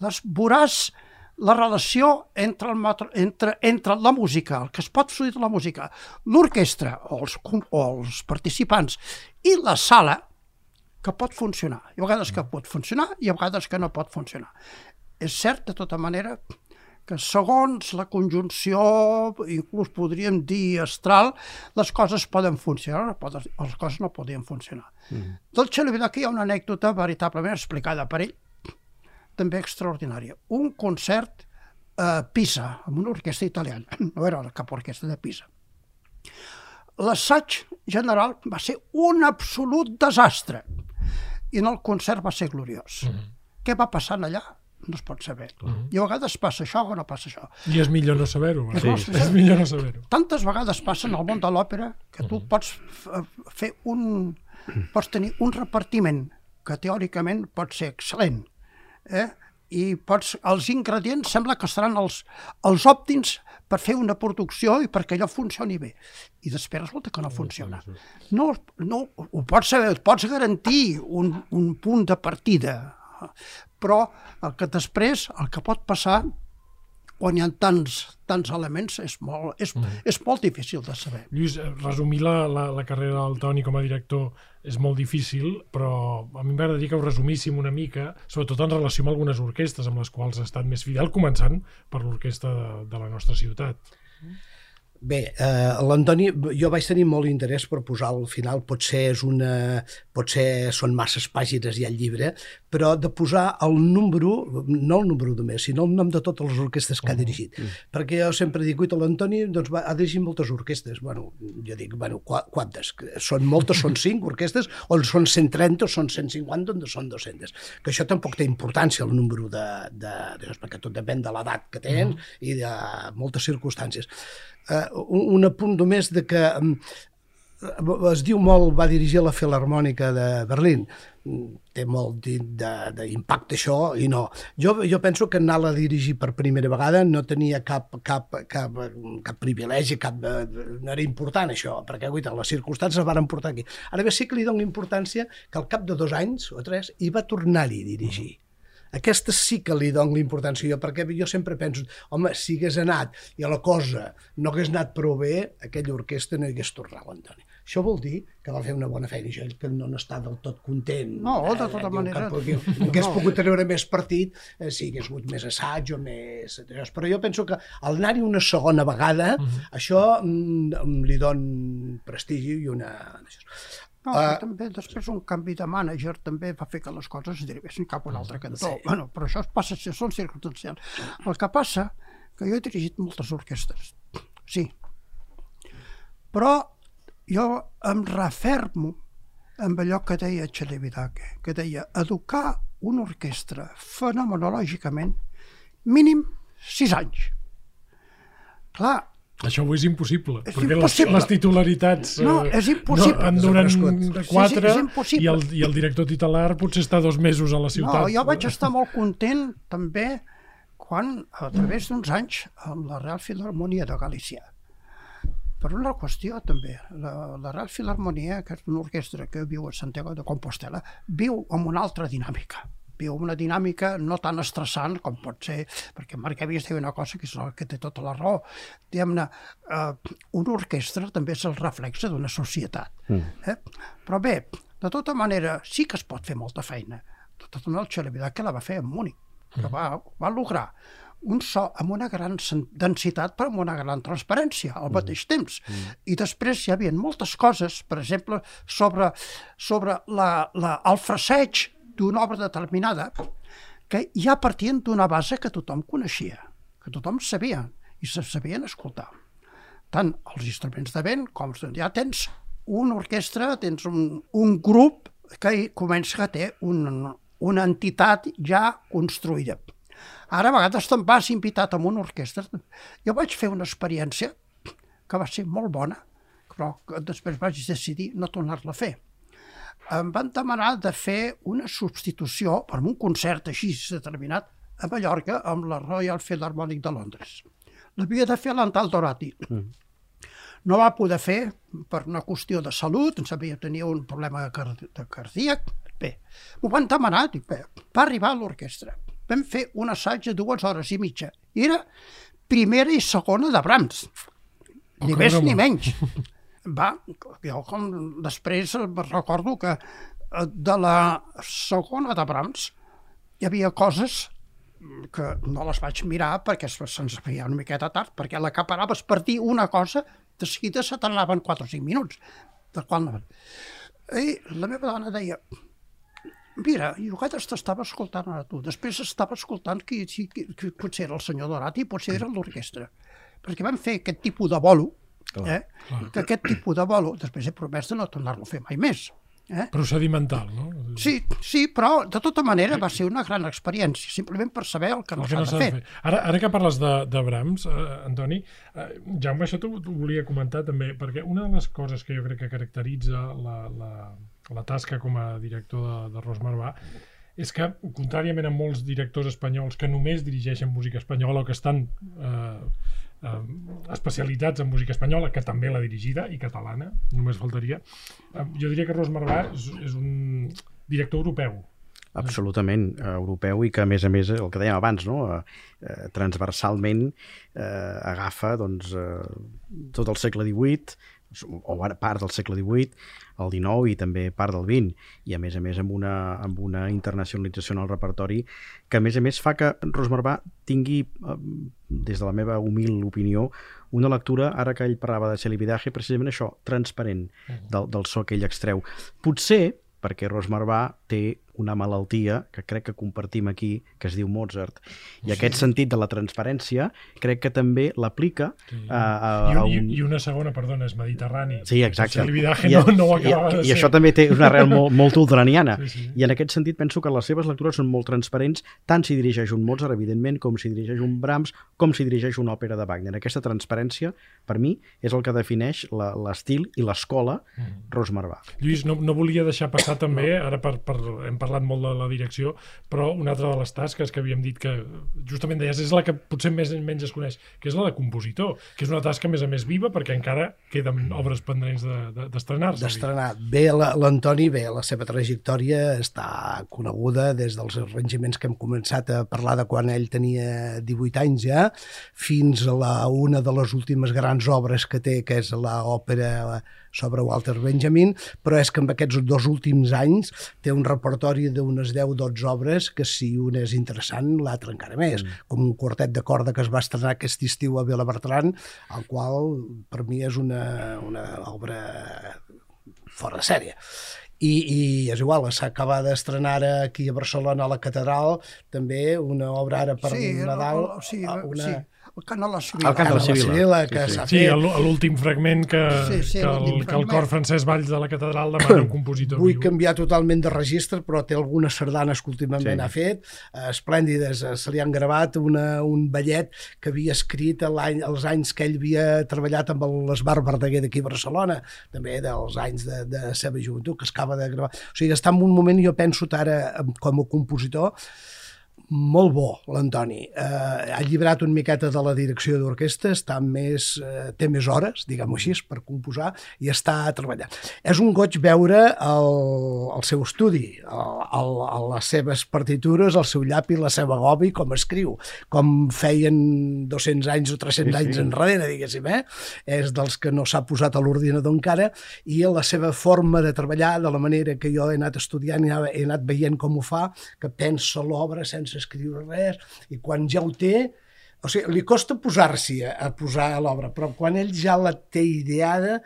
les veuràs la relació entre, el entre, entre la música, el que es pot fluir de la música, l'orquestra o, els, o els participants i la sala, que pot funcionar. Hi ha vegades que pot funcionar i hi ha vegades que no pot funcionar. És cert, de tota manera, que segons la conjunció, inclús podríem dir astral, les coses poden funcionar, les coses no podien funcionar. Mm. Del Xelovidac hi ha una anècdota veritablement explicada per ell, també extraordinària. Un concert a Pisa, amb una orquestra italiana, [CLEARS THROAT] no era cap orquestra de Pisa. L'assaig general va ser un absolut desastre i en el concert va ser gloriós. Mm -hmm. Què va passar allà? No es pot saber. Mm -hmm. I a vegades passa això o no passa això. I és millor no saber-ho. eh? Sí. És millor no saber-ho. Tantes vegades passa en el món de l'òpera que tu pots f- fer un... pots tenir un repartiment que teòricament pot ser excel·lent, eh? i pots, els ingredients sembla que seran els, els òptims per fer una producció i perquè allò funcioni bé. I després resulta que no funciona. No, no, ho pots saber, et pots garantir un, un punt de partida, però el que després, el que pot passar quan hi ha tants, tants elements és molt, és, mm. és molt difícil de saber. Lluís, eh, resumir la, la, la carrera del Toni com a director és molt difícil, però a mi m'agradaria que ho resumíssim una mica, sobretot en relació amb algunes orquestes amb les quals ha estat més fidel, començant per l'orquestra de, de la nostra ciutat. Bé, eh, l'Antoni, jo vaig tenir molt interès per posar al final, potser és una, potser són masses pàgines ja al llibre, però de posar el número, no el número només, sinó el nom de totes les orquestes que ha dirigit. Mm. Perquè jo sempre dic, uita, l'Antoni doncs, va, ha dirigit moltes orquestes. Bueno, jo dic, bueno, qua- quantes? Són moltes, són cinc orquestes, o són 130, o són 150, o són 200. Que això tampoc té importància, el número de, de, de perquè tot depèn de l'edat que tens mm. i de moltes circumstàncies eh, un, un apunt només de que um, es diu molt, va dirigir la Filarmònica de Berlín, Mm, té molt d'impacte això i no. Jo, jo penso que anar-la a dirigir per primera vegada no tenia cap, cap, cap, cap privilegi, cap, eh, no era important això, perquè guaita, les circumstàncies el van portar aquí. Ara bé sí que li dono importància que al cap de dos anys o tres hi va tornar-hi a dirigir. Aquesta sí que li dono l'importància jo, perquè jo sempre penso, home, si hagués anat i a la cosa no hagués anat prou bé, aquella orquestra no hi hagués tornat, Antoni. Això vol dir que va fer una bona feina, jo que no n'està del tot content. No, de tota diu manera, que, que hagués no. pogut treure més partit eh, si hagués hagut més assaig o més... Però jo penso que al anar-hi una segona vegada, això mm, li don prestigi i una... No, uh, també després un canvi de mànager també va fer que les coses es derivessin cap a un altre cantó. Sí. Bueno, però això passa, són circumstancials. El que passa que jo he dirigit moltes orquestres, sí. Però jo em refermo amb allò que deia Celebidache, que deia educar una orquestra fenomenològicament mínim sis anys. Clar, Això ho és impossible, És perquè impossible. Les, les titularitats No, eh, és impossible. No, en duren Desaparegut. quatre Sí, sí, i, el, i el director titular potser està dos mesos a la ciutat. No, jo vaig estar molt content també quan, a través d'uns anys, amb la Real Filharmonia de Galícia. Per una qüestió també, la, la Real Filharmonia, que és una orquestra que viu a Santiago de Compostela, viu amb una altra dinàmica viu una dinàmica no tan estressant com pot ser, perquè Marc Evis diu una cosa que és que té tota la raó. Diguem-ne, eh, una orquestra també és el reflexe d'una societat. Mm. Eh? Però bé, de tota manera, sí que es pot fer molta feina. De tota manera, el Xelevidat que la va fer a Múnich, que va, va lograr un so amb una gran densitat però amb una gran transparència al mateix temps. I després hi havia moltes coses, per exemple, sobre, sobre la, la, el fraseig d'una obra determinada que ja partien d'una base que tothom coneixia, que tothom sabia i se sabien escoltar. Tant els instruments de vent com ja tens una orquestra, tens un, un grup que comença a té un, una entitat ja construïda. Ara a vegades te'n vas invitat a una orquestra. Jo vaig fer una experiència que va ser molt bona, però després vaig decidir no tornar-la a fer em van demanar de fer una substitució per un concert així determinat a Mallorca amb la Royal Philharmonic de Londres. L'havia de fer l'Antal Dorati. Mm. No va poder fer per una qüestió de salut, ens havia tenia un problema car de cardíac. Bé, m'ho van demanar, dic, bé, va arribar a l'orquestra. Vam fer un assaig de dues hores i mitja. Era primera i segona de Brahms. Ni Oh, més ni menys [LAUGHS] va, jo com després recordo que eh, de la segona de Brahms hi havia coses que no les vaig mirar perquè se- se'ns feia una miqueta tard, perquè la que paraves per dir una cosa, de seguida se t'anaven 4 o 5 minuts. De qual no... I la meva dona deia, mira, jo cada t'estava escoltant ara tu, després estava escoltant qui, qui, qui, qui potser era el senyor Dorati, potser era l'orquestra. Perquè vam fer aquest tipus de bolo, eh? que aquest tipus de bolo, després he promès de no tornar-lo a fer mai més. Eh? Procedimental, no? Sí, sí, però de tota manera va ser una gran experiència, simplement per saber el que no s'ha no de s'ha fer. de fer. Ara, ara que parles de, de Brahms, eh, Antoni, eh, Jaume, això t'ho t'ho volia comentar també, perquè una de les coses que jo crec que caracteritza la, la, la tasca com a director de, de Ros Marvà és que, contràriament a molts directors espanyols que només dirigeixen música espanyola o que estan eh, eh, especialitzats en música espanyola, que també l'ha dirigida, i catalana, només faltaria, eh, jo diria que Ros Marvà és, és un director europeu, Absolutament, eh, europeu i que, a més a més, el que dèiem abans, no? eh, eh, transversalment eh, agafa doncs, eh, tot el segle XVIII, o ara part del segle XVIII, el XIX i també part del XX, i a més a més amb una, amb una internacionalització en el repertori que a més a més fa que Rosmarbà tingui, eh, des de la meva humil opinió, una lectura, ara que ell parlava de celibidaje, precisament això, transparent del, del so que ell extreu. Potser perquè Rosmarbà té una malaltia que crec que compartim aquí, que es diu Mozart. I aquest sentit de la transparència crec que també l'aplica Sí. a, a, I, a un, i, I una segona, perdona, és mediterrani. Sí, exacte. El vidaje I, no, no ho i, de i, això també té una arrel molt, molt ultraniana. Sí, sí. I en aquest sentit penso que les seves lectures són molt transparents, tant si dirigeix un Mozart, evidentment, com si dirigeix un Brahms, com si dirigeix una òpera de Wagner. Aquesta transparència, per mi, és el que defineix l'estil i l'escola Mm. Rosmarbà. Lluís, no, no volia deixar passar també, ara per, per, hem parlat molt de la direcció, però una altra de les tasques que havíem dit que justament deies és la que potser més menys es coneix, que és la de compositor, que és una tasca a més a més viva perquè encara queden obres pendents d'estrenar-se. De, D'estrenar. Bé, l'Antoni, bé, la seva trajectòria està coneguda des dels arranjaments que hem començat a parlar de quan ell tenia 18 anys ja, fins a la, una de les últimes grans obres que té, que és l'òpera sobre Walter Benjamin, però és que en aquests dos últims anys té un repertori d'unes 10-12 obres que si una és interessant, l'altra encara més, mm. com un quartet de corda que es va estrenar aquest estiu a Vila Bertran, el qual per mi és una, una obra fora de sèrie. I, i és igual, s'acaba d'estrenar aquí a Barcelona a la Catedral també una obra ara per sí, Nadal, sí, una, sí el cant a la Sibila. El cant a la Sibila, que sí, s'ha sí. fet. Sí, l'últim fragment que, Sí, sí, que, el, l'últim que el fragment. cor francès Valls de la catedral demana un compositor Vull viu. canviar totalment de registre, però té algunes sardanes que últimament Sí. ha fet, eh, esplèndides. Eh, Se li han gravat una, un ballet que havia escrit a l'any, als anys que ell havia treballat amb l'Esbar Verdaguer d'aquí a Barcelona, també dels anys de, de la seva joventut, que es acaba de gravar. O sigui, està en un moment, jo penso, ara, com a compositor, molt bo, l'Antoni. Eh, ha llibrat una miqueta de la direcció d'orquestra, està més, eh, té més hores, diguem-ho així, per composar, i està treballant. És un goig veure el, el seu estudi, el, el, el, les seves partitures, el seu llapi, la seva gobi, com escriu, com feien 200 anys o 300 Sí, sí. anys enrere, diguéssim, eh? És dels que no s'ha posat a l'ordinador encara, i la seva forma de treballar, de la manera que jo he anat estudiant i he anat veient com ho fa, que pensa l'obra sense escriure res, i quan ja ho té, o sigui, li costa posar-s'hi a, a posar a l'obra, però quan ell ja la té ideada,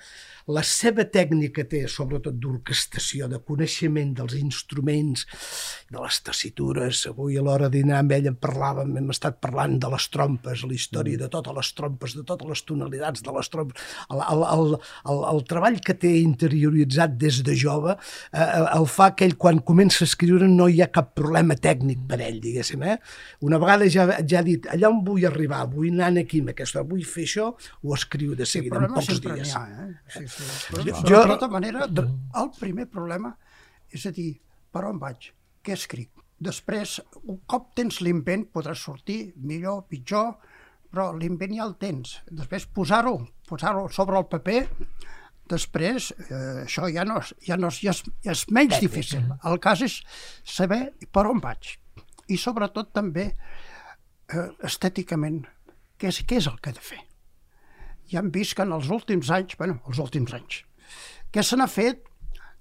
la seva tècnica té, sobretot d'orquestació, de coneixement dels instruments, de les tessitures. Avui a l'hora de dinar amb ell en parlàvem, hem estat parlant de les trompes, la història de totes les trompes, de totes les tonalitats de les trompes, el, el, el, el, el treball que té interioritzat des de jove, eh, el fa que ell quan comença a escriure no hi ha cap problema tècnic per ell, diguéssim. Eh? Una vegada ja, ja ha dit, allà on vull arribar, vull anar aquí amb aquesta, vull fer això, ho escriu de Sí, seguida, en problema pocs n'hi dies. ha, eh? Sí, sí. Però, Jo- jo- de tota manera, el primer problema és a dir, per on vaig? Què escric? Després, un cop tens l'invent, podràs sortir millor, pitjor, però l'invent ja el tens. Després, posar-ho posar-ho sobre el paper, després, eh, això ja, no, és- ja, no, és- ja, és, ja és menys difícil. El cas és saber per on vaig. I sobretot també, eh, estèticament, què és, què és el que he de fer? Ja hem vist que en els últims anys, bueno, els últims anys, què se n'ha fet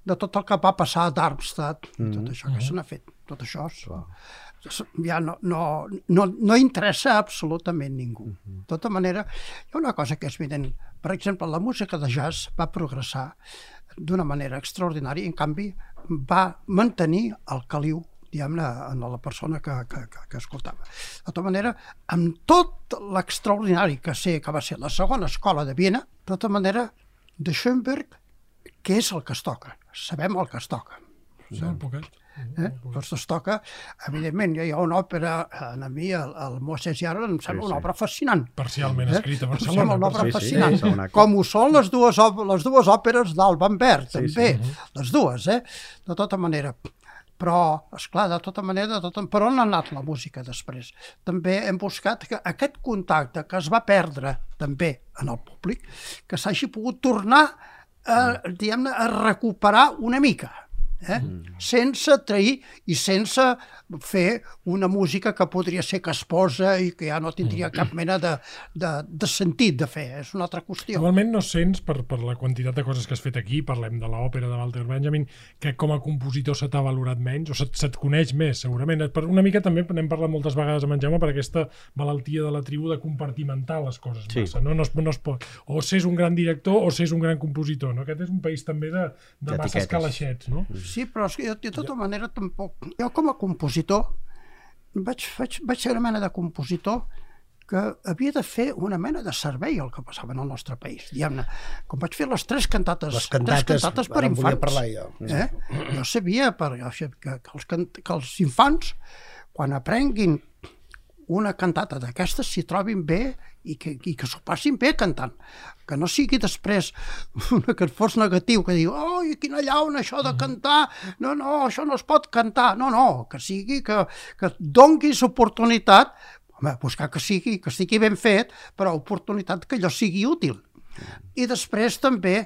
de tot el que va passar a Darmstadt, mm. tot això, què se n'ha fet? Tot això és, ja no, no, no, no interessa absolutament ningú. De tota manera, hi ha una cosa que és evident. Per exemple, la música de jazz va progressar d'una manera extraordinària i, en canvi, va mantenir el caliu diguem-ne, en la persona que, que, que, que escoltava. De tota manera, amb tot l'extraordinari que sé que va ser la segona escola de Viena, de tota manera, de Schoenberg, què és el que es toca? Sabem el que es toca. Molt poquet. Eh? Doncs es toca, evidentment, hi ha una òpera, eh, a mi, el, el Moses Yara, em sembla Sí, una sí. obra fascinant. Parcialment escrita a Em sembla Barcelona. una obra Sí, sí, fascinant. sí, segona- Com ho són les dues, les dues òperes d'Alban Bert, Sí, també. sí. Les dues, eh? De tota manera. Però, és clar, de tota manera, de tota... per on ha anat la música després? També hem buscat que aquest contacte que es va perdre també en el públic, que s'hagi pogut tornar a, diguem-ne, a recuperar una mica. Eh? sense trair i sense fer una música que podria ser que es posa i que ja no tindria cap mena de, de, de sentit de fer. És una altra qüestió. Igualment no sents, per, per la quantitat de coses que has fet aquí, parlem de l'òpera de Walter Benjamin, que com a compositor se t'ha valorat menys, o se't, se't coneix més, segurament. Per una mica també n'hem parlat moltes vegades amb en Jaume per aquesta malaltia de la tribu de compartimentar les coses Sí. massa. No? No, es, no es pot. O s'és un gran director o s'és un gran compositor. No? Aquest és un país també de, de masses calaixets. No? Sí, però és que jo, de tota manera tampoc... Jo com a compositor vaig, vaig, vaig ser una mena de compositor que havia de fer una mena de servei al que passava en el nostre país. Diguem-ne, com vaig fer les tres cantates, Les cantates, tres cantates per infants. parlar jo. Eh? Jo sabia per, que, que, els, que els infants, quan aprenguin una cantata d'aquestes s'hi trobin bé i que, i que s'ho passin bé cantant. Que no sigui després una que fos negatiu, que diu, oh, quina llauna això de cantar, no, no, això no es pot cantar. No, no, que sigui que, que donguis oportunitat, home, buscar que sigui, que estigui ben fet, però oportunitat que allò sigui útil. I després també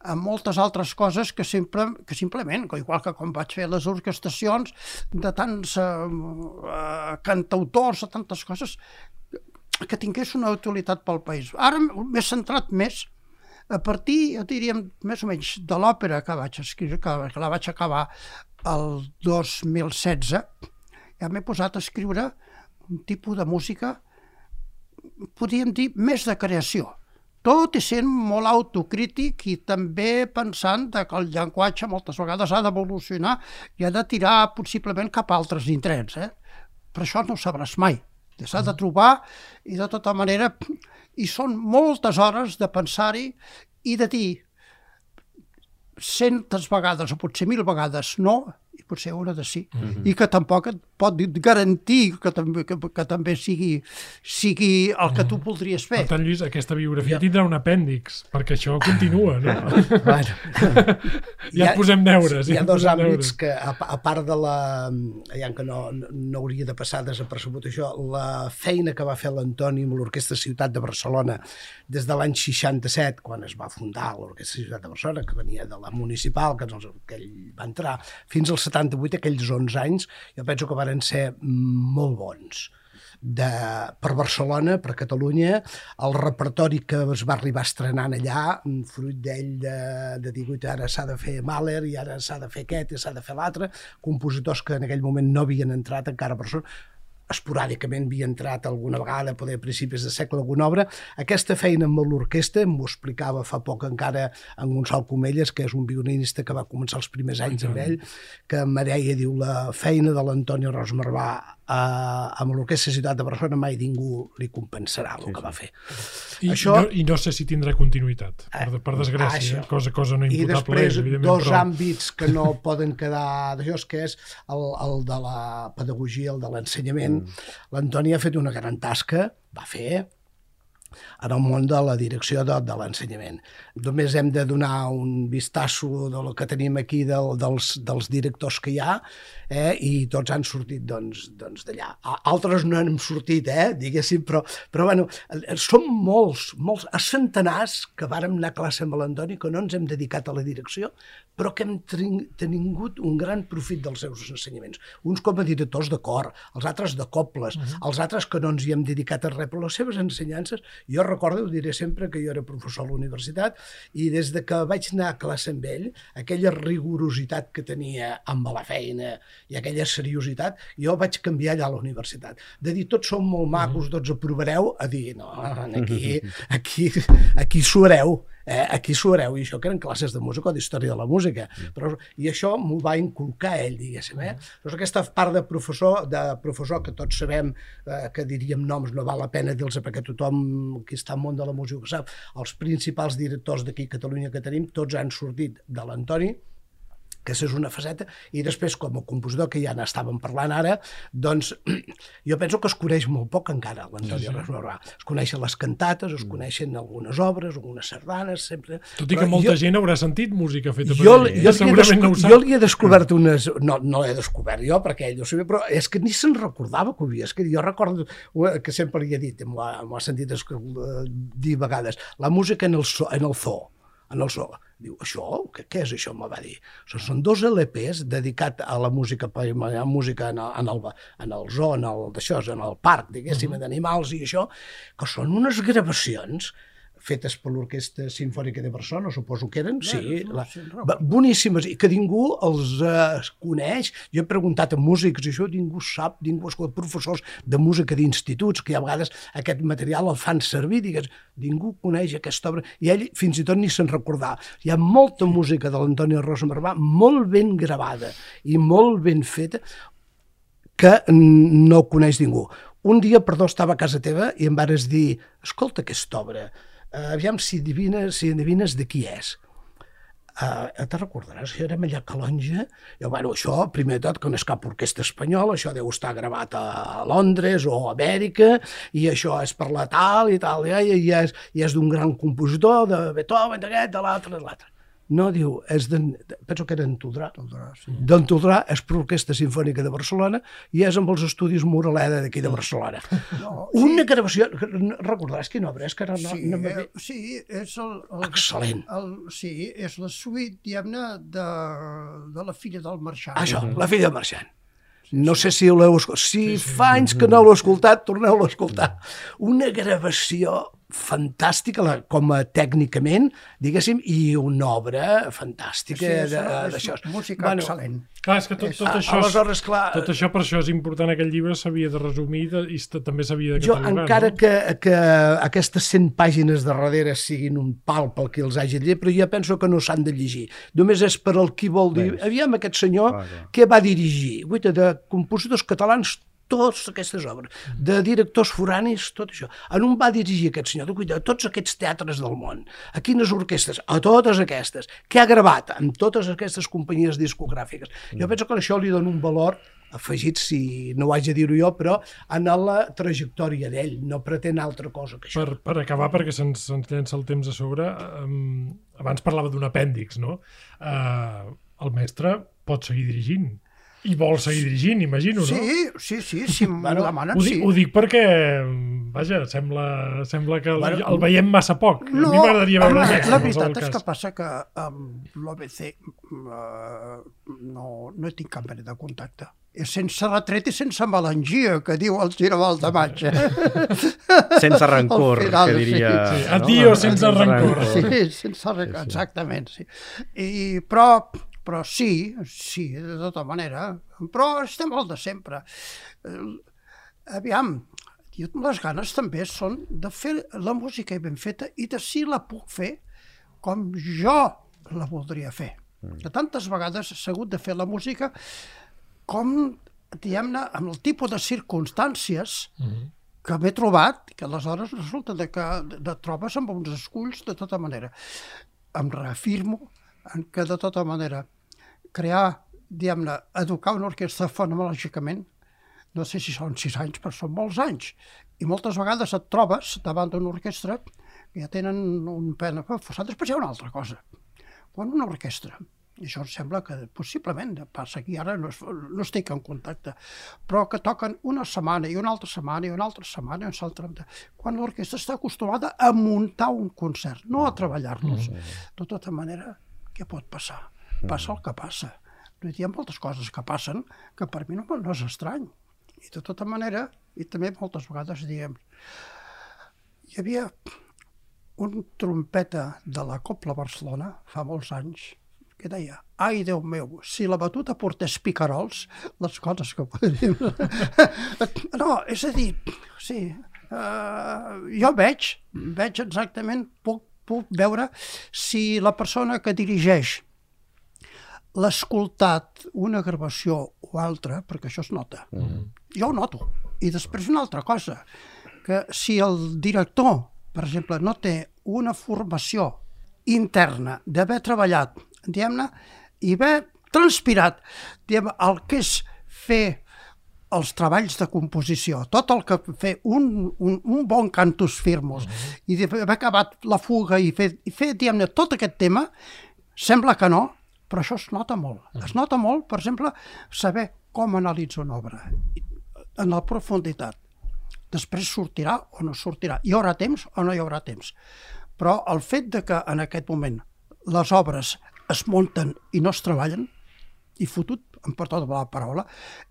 amb moltes altres coses que, sempre, que simplement, igual que quan vaig fer les orquestacions de tants uh, uh, cantautors o tantes coses, que tingués una utilitat pel país. Ara m'he centrat més a partir, ja diríem, més o menys de l'òpera que vaig escriure, que, que la vaig acabar el 2016, ja m'he posat a escriure un tipus de música, podríem dir, més de creació tot i sent molt autocrític i també pensant que el llenguatge moltes vegades ha d'evolucionar i ha de tirar possiblement cap a altres indrets. Eh? Però això no ho sabràs mai. S'ha de trobar i de tota manera... I són moltes hores de pensar-hi i de dir centes vegades o potser mil vegades no i potser una de sí, mm -hmm. i que tampoc et pot garantir que també, que, que també sigui, sigui el que tu mhm. voldries fer. Per tant, Lluís, aquesta biografia ja. tindrà un apèndix, perquè això continua, no? [LAUGHS] bueno. ja et posem deures. Hi ha, dos àmbits deures. que, a, a part de la... Ja que no, no hauria de passar desapercebut això, la feina que va fer l'Antoni amb l'Orquestra Ciutat de Barcelona des de l'any 67, quan es va fundar l'Orquestra Ciutat de Barcelona, que venia de la municipal, que, que ell va entrar, fins als 78, aquells 11 anys, jo penso que varen ser molt bons. De, per Barcelona, per Catalunya, el repertori que es va arribar estrenant allà, fruit d'ell de, de dir, ara s'ha de fer Mahler i ara s'ha de fer aquest i s'ha de fer l'altre, compositors que en aquell moment no havien entrat encara a Barcelona, esporàdicament havia entrat alguna vegada, poder a principis de segle, alguna obra. Aquesta feina amb l'orquestra, m'ho explicava fa poc encara en Gonçal Comelles, que és un violinista que va començar els primers anys amb ell, que em deia, diu, la feina de l'Antonio Rosmarvà eh, amb l'Orquestra Ciutat de Barcelona mai ningú li compensarà el sí, que sí. va fer. I, Això, no, I no sé si tindrà continuïtat, per, per eh, desgràcia, ah, cosa, cosa no imputable. I després, dos però... àmbits que no [LAUGHS] poden quedar d'això, que és el, el de la pedagogia, el de l'ensenyament. Mm. L'Antoni ha fet una gran tasca, va fer, en el món de la direcció de, de l'ensenyament. Només hem de donar un vistasso del que tenim aquí del, dels, dels directors que hi ha eh, i tots han sortit doncs, doncs d'allà. Altres no han sortit, eh, diguéssim, però, però bueno, som molts, molts, a centenars que vàrem anar a classe amb l'Antoni que no ens hem dedicat a la direcció, però que hem tingut un gran profit dels seus ensenyaments. Uns com a directors de cor, els altres de cobles, uh -huh. els altres que no ens hi hem dedicat a res, però les seves ensenyances jo recordo, ho diré sempre, que jo era professor a la universitat i des de que vaig anar a classe amb ell, aquella rigorositat que tenia amb la feina i aquella seriositat, jo vaig canviar allà a la universitat. De dir, tots som molt macos, tots aprovareu, a dir, no, aquí, [LAUGHS] aquí, aquí suareu eh, aquí suareu, i això que eren classes de música o d'història de la música. Però, I això m'ho va inculcar ell, diguéssim. Eh? Però aquesta part de professor, de professor que tots sabem eh, que diríem noms, no val la pena dir-los perquè tothom que està al món de la música sap, els principals directors d'aquí a Catalunya que tenim, tots han sortit de l'Antoni, que és una faceta, i després, com a compositor, que ja n'estàvem parlant ara, doncs [CLEARS THROAT] jo penso que es coneix molt poc encara l'Antoni sí, sí. Es coneixen les cantates, es mm. coneixen algunes obres, algunes sardanes, sempre... Tot i que molta jo, gent haurà sentit música feta per jo, ell, eh? jo, segurament no ho sap. Jo li he descobert unes... No, no l'he descobert jo, perquè ell ho sabia, però és que ni se'n recordava que ho havia escrit. Jo recordo que sempre li he dit, m'ho ha, ha sentit dir a vegades, la música en el, so, en el zoo, en el zoo Diu, això? Què, què és això? Me va dir. Això són dos LPs dedicat a la música, a la música en el, en el, en el zoo, en el, d'això, en el parc, diguéssim, uh -huh. d'animals i això, que són unes gravacions fetes per l'Orquestra Sinfònica de Barcelona, suposo que eren, sí, la, boníssimes, i que ningú els eh, coneix. Jo he preguntat a músics i això ningú sap, ningú escolta, professors de música d'instituts, que a vegades aquest material el fan servir, digues, ningú coneix aquesta obra, i ell fins i tot ni se'n recordava. Hi ha molta música de l'Antoni Rosa Marvà, molt ben gravada i molt ben feta, que no coneix ningú. Un dia, perdó, estava a casa teva i em vares dir, escolta aquesta obra, uh, aviam si adivines, si adivines de qui és. Uh, te recordaràs que érem allà a Calonja? I, bueno, això, primer de tot, que no és cap orquestra espanyola, això deu estar gravat a Londres o a Amèrica, i això és per la tal i tal, i, i és, i és d'un gran compositor, de Beethoven, d'aquest, de l'altre, de l'altre. No, diu, és de, penso que era en Toldrà. Toldrà, sí. D'en Toldrà és per l'Orquestra Sinfònica de Barcelona i és amb els estudis Moraleda d'aquí de Barcelona. [LAUGHS] No, Una gravació, recordaràs quina obra és? Que ara no, sí, no eh, sí, és el, el, Excel·lent. El, sí, és la suite, diguem-ne, de, de la filla del marxant. Això, la filla del marxant. No sé si l'heu escoltat. Si fa anys que no l'heu escoltat, torneu-lo a escoltar. Una gravació fantàstica la, com a tècnicament, diguéssim, i una obra fantàstica Sí, d'això. música excel·lent. Clar, és que tot, tot a- això... és- aleshores, clar, Tot això, per això és important, aquest llibre s'havia de resumir de, i també s'havia de Jo, catalogar. encara no? que, que aquestes 100 pàgines de darrere siguin un pal pel qui els hagi llegit, però ja penso que no s'han de llegir. Només és per al qui vol dir... Veus. Aviam, aquest senyor clar. que va dirigir? Guaita, de compositors catalans totes aquestes obres, de directors foranis, tot això. En un va dirigir aquest senyor, de a tots aquests teatres del món, a quines orquestres, a totes aquestes, que ha gravat amb totes aquestes companyies discogràfiques. Jo penso que això li dona un valor afegit, si no ho haig de dir-ho jo, però en la trajectòria d'ell, no pretén altra cosa que això. Per, per acabar, perquè se'ns se llença el temps a sobre, um, abans parlava d'un apèndix, no? Uh, el mestre pot seguir dirigint. I vol seguir dirigint, imagino, no? Sí, sí, sí, si m'ho [LAUGHS] Bueno, demanen, Ho dic, sí. ho dic perquè, vaja, sembla, sembla que el, Bueno, el veiem massa poc. a mi m'agradaria veure home, més. la veritat és que passa que amb l'OBC uh, no, no hi tinc cap mena de contacte. És sense retret i sense melangia, que diu el Giravol de maig. Sense rancor, Al final, que diria... sí. Sí, adio sense rancor. Sí, sense rancor, exactament, sí. I, però, però sí, sí, de tota manera. Però estem al de sempre. Eh, Aviam, jo les ganes també són de fer la música ben feta i de si la puc fer com jo la voldria fer. Que tantes vegades he hagut de fer la música com, diguem-ne, amb el tipus de circumstàncies que m'he trobat, que aleshores resulta de que de, de trobes amb uns esculls de tota manera. Em reafirmo en que de tota manera crear, diguem-ne, educar una orquestra fonològicament, no sé si són sis anys, però són molts anys. I moltes vegades et trobes davant d'una orquestra que ja tenen un pen... Després hi ha una altra cosa. Quan una orquestra, i això em sembla que possiblement passa aquí, ara no, no estic en contacte, però que toquen una setmana i una altra setmana i una altra setmana i una altra... Quan l'orquestra està acostumada a muntar un concert, no a treballar-los. De tota manera, què pot passar? Passa el que passa. Hi ha moltes coses que passen que per mi no, no és estrany. I de tota manera, i també moltes vegades diem, hi havia un trompeta de la Copla Barcelona fa molts anys que deia, ai, Déu meu, si la batuta portés picarols, les coses que podríem... [LAUGHS] no, és a dir, sí, uh, jo veig, veig exactament, puc, puc veure si la persona que dirigeix l'ha escoltat una gravació o altra, perquè això es nota. Mm. Jo ho noto. I després una altra cosa, que si el director, per exemple, no té una formació interna d'haver treballat, diguem-ne, i haver transpirat diguem, el que és fer els treballs de composició, tot el que fer un, un, un bon cantus firmus uh -huh. i d'haver acabat la fuga i fer, i fer diguem-ne, tot aquest tema, sembla que no, però això es nota molt. Es nota molt, per exemple, saber com analitza una obra en la profunditat. Després sortirà o no sortirà. Hi haurà temps o no hi haurà temps. Però el fet de que en aquest moment les obres es munten i no es treballen, i fotut, em perdó de la paraula,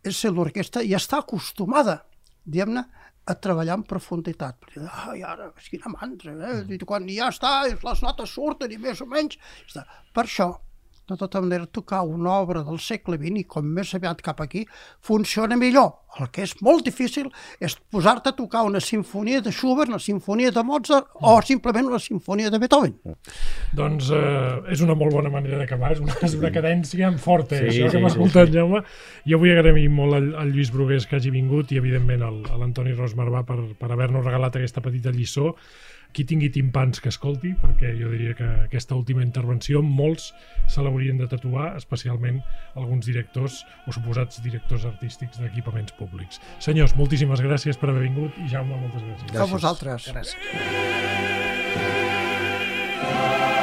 és que l'orquestra ja està acostumada, diguem-ne, a treballar en profunditat. Ai, ara, quina mantra, eh? I quan ja està, les notes surten i més o menys... Està. Per això, de tota manera, tocar una obra del segle XX i com més aviat cap aquí, funciona millor El que és molt difícil és posar-te a tocar una sinfonia de Schubert, una sinfonia de Mozart o simplement una sinfonia de Beethoven. Doncs eh, és una molt bona manera d'acabar, és, una, és una cadència forta, Sí, sí, això sí, que m'ha escoltat, sí. sí. Jaume. Jo vull agrair molt al, al Lluís Brugués que hagi vingut i, evidentment, al, a l'Antoni Rosmarbà per, per haver-nos regalat aquesta petita lliçó qui tingui timpans que escolti, perquè jo diria que aquesta última intervenció molts se l'haurien de tatuar, especialment alguns directors o suposats directors artístics d'equipaments públics. Senyors, moltíssimes gràcies per haver vingut i Jaume, moltes gràcies. gràcies. A vosaltres. Gràcies. gràcies.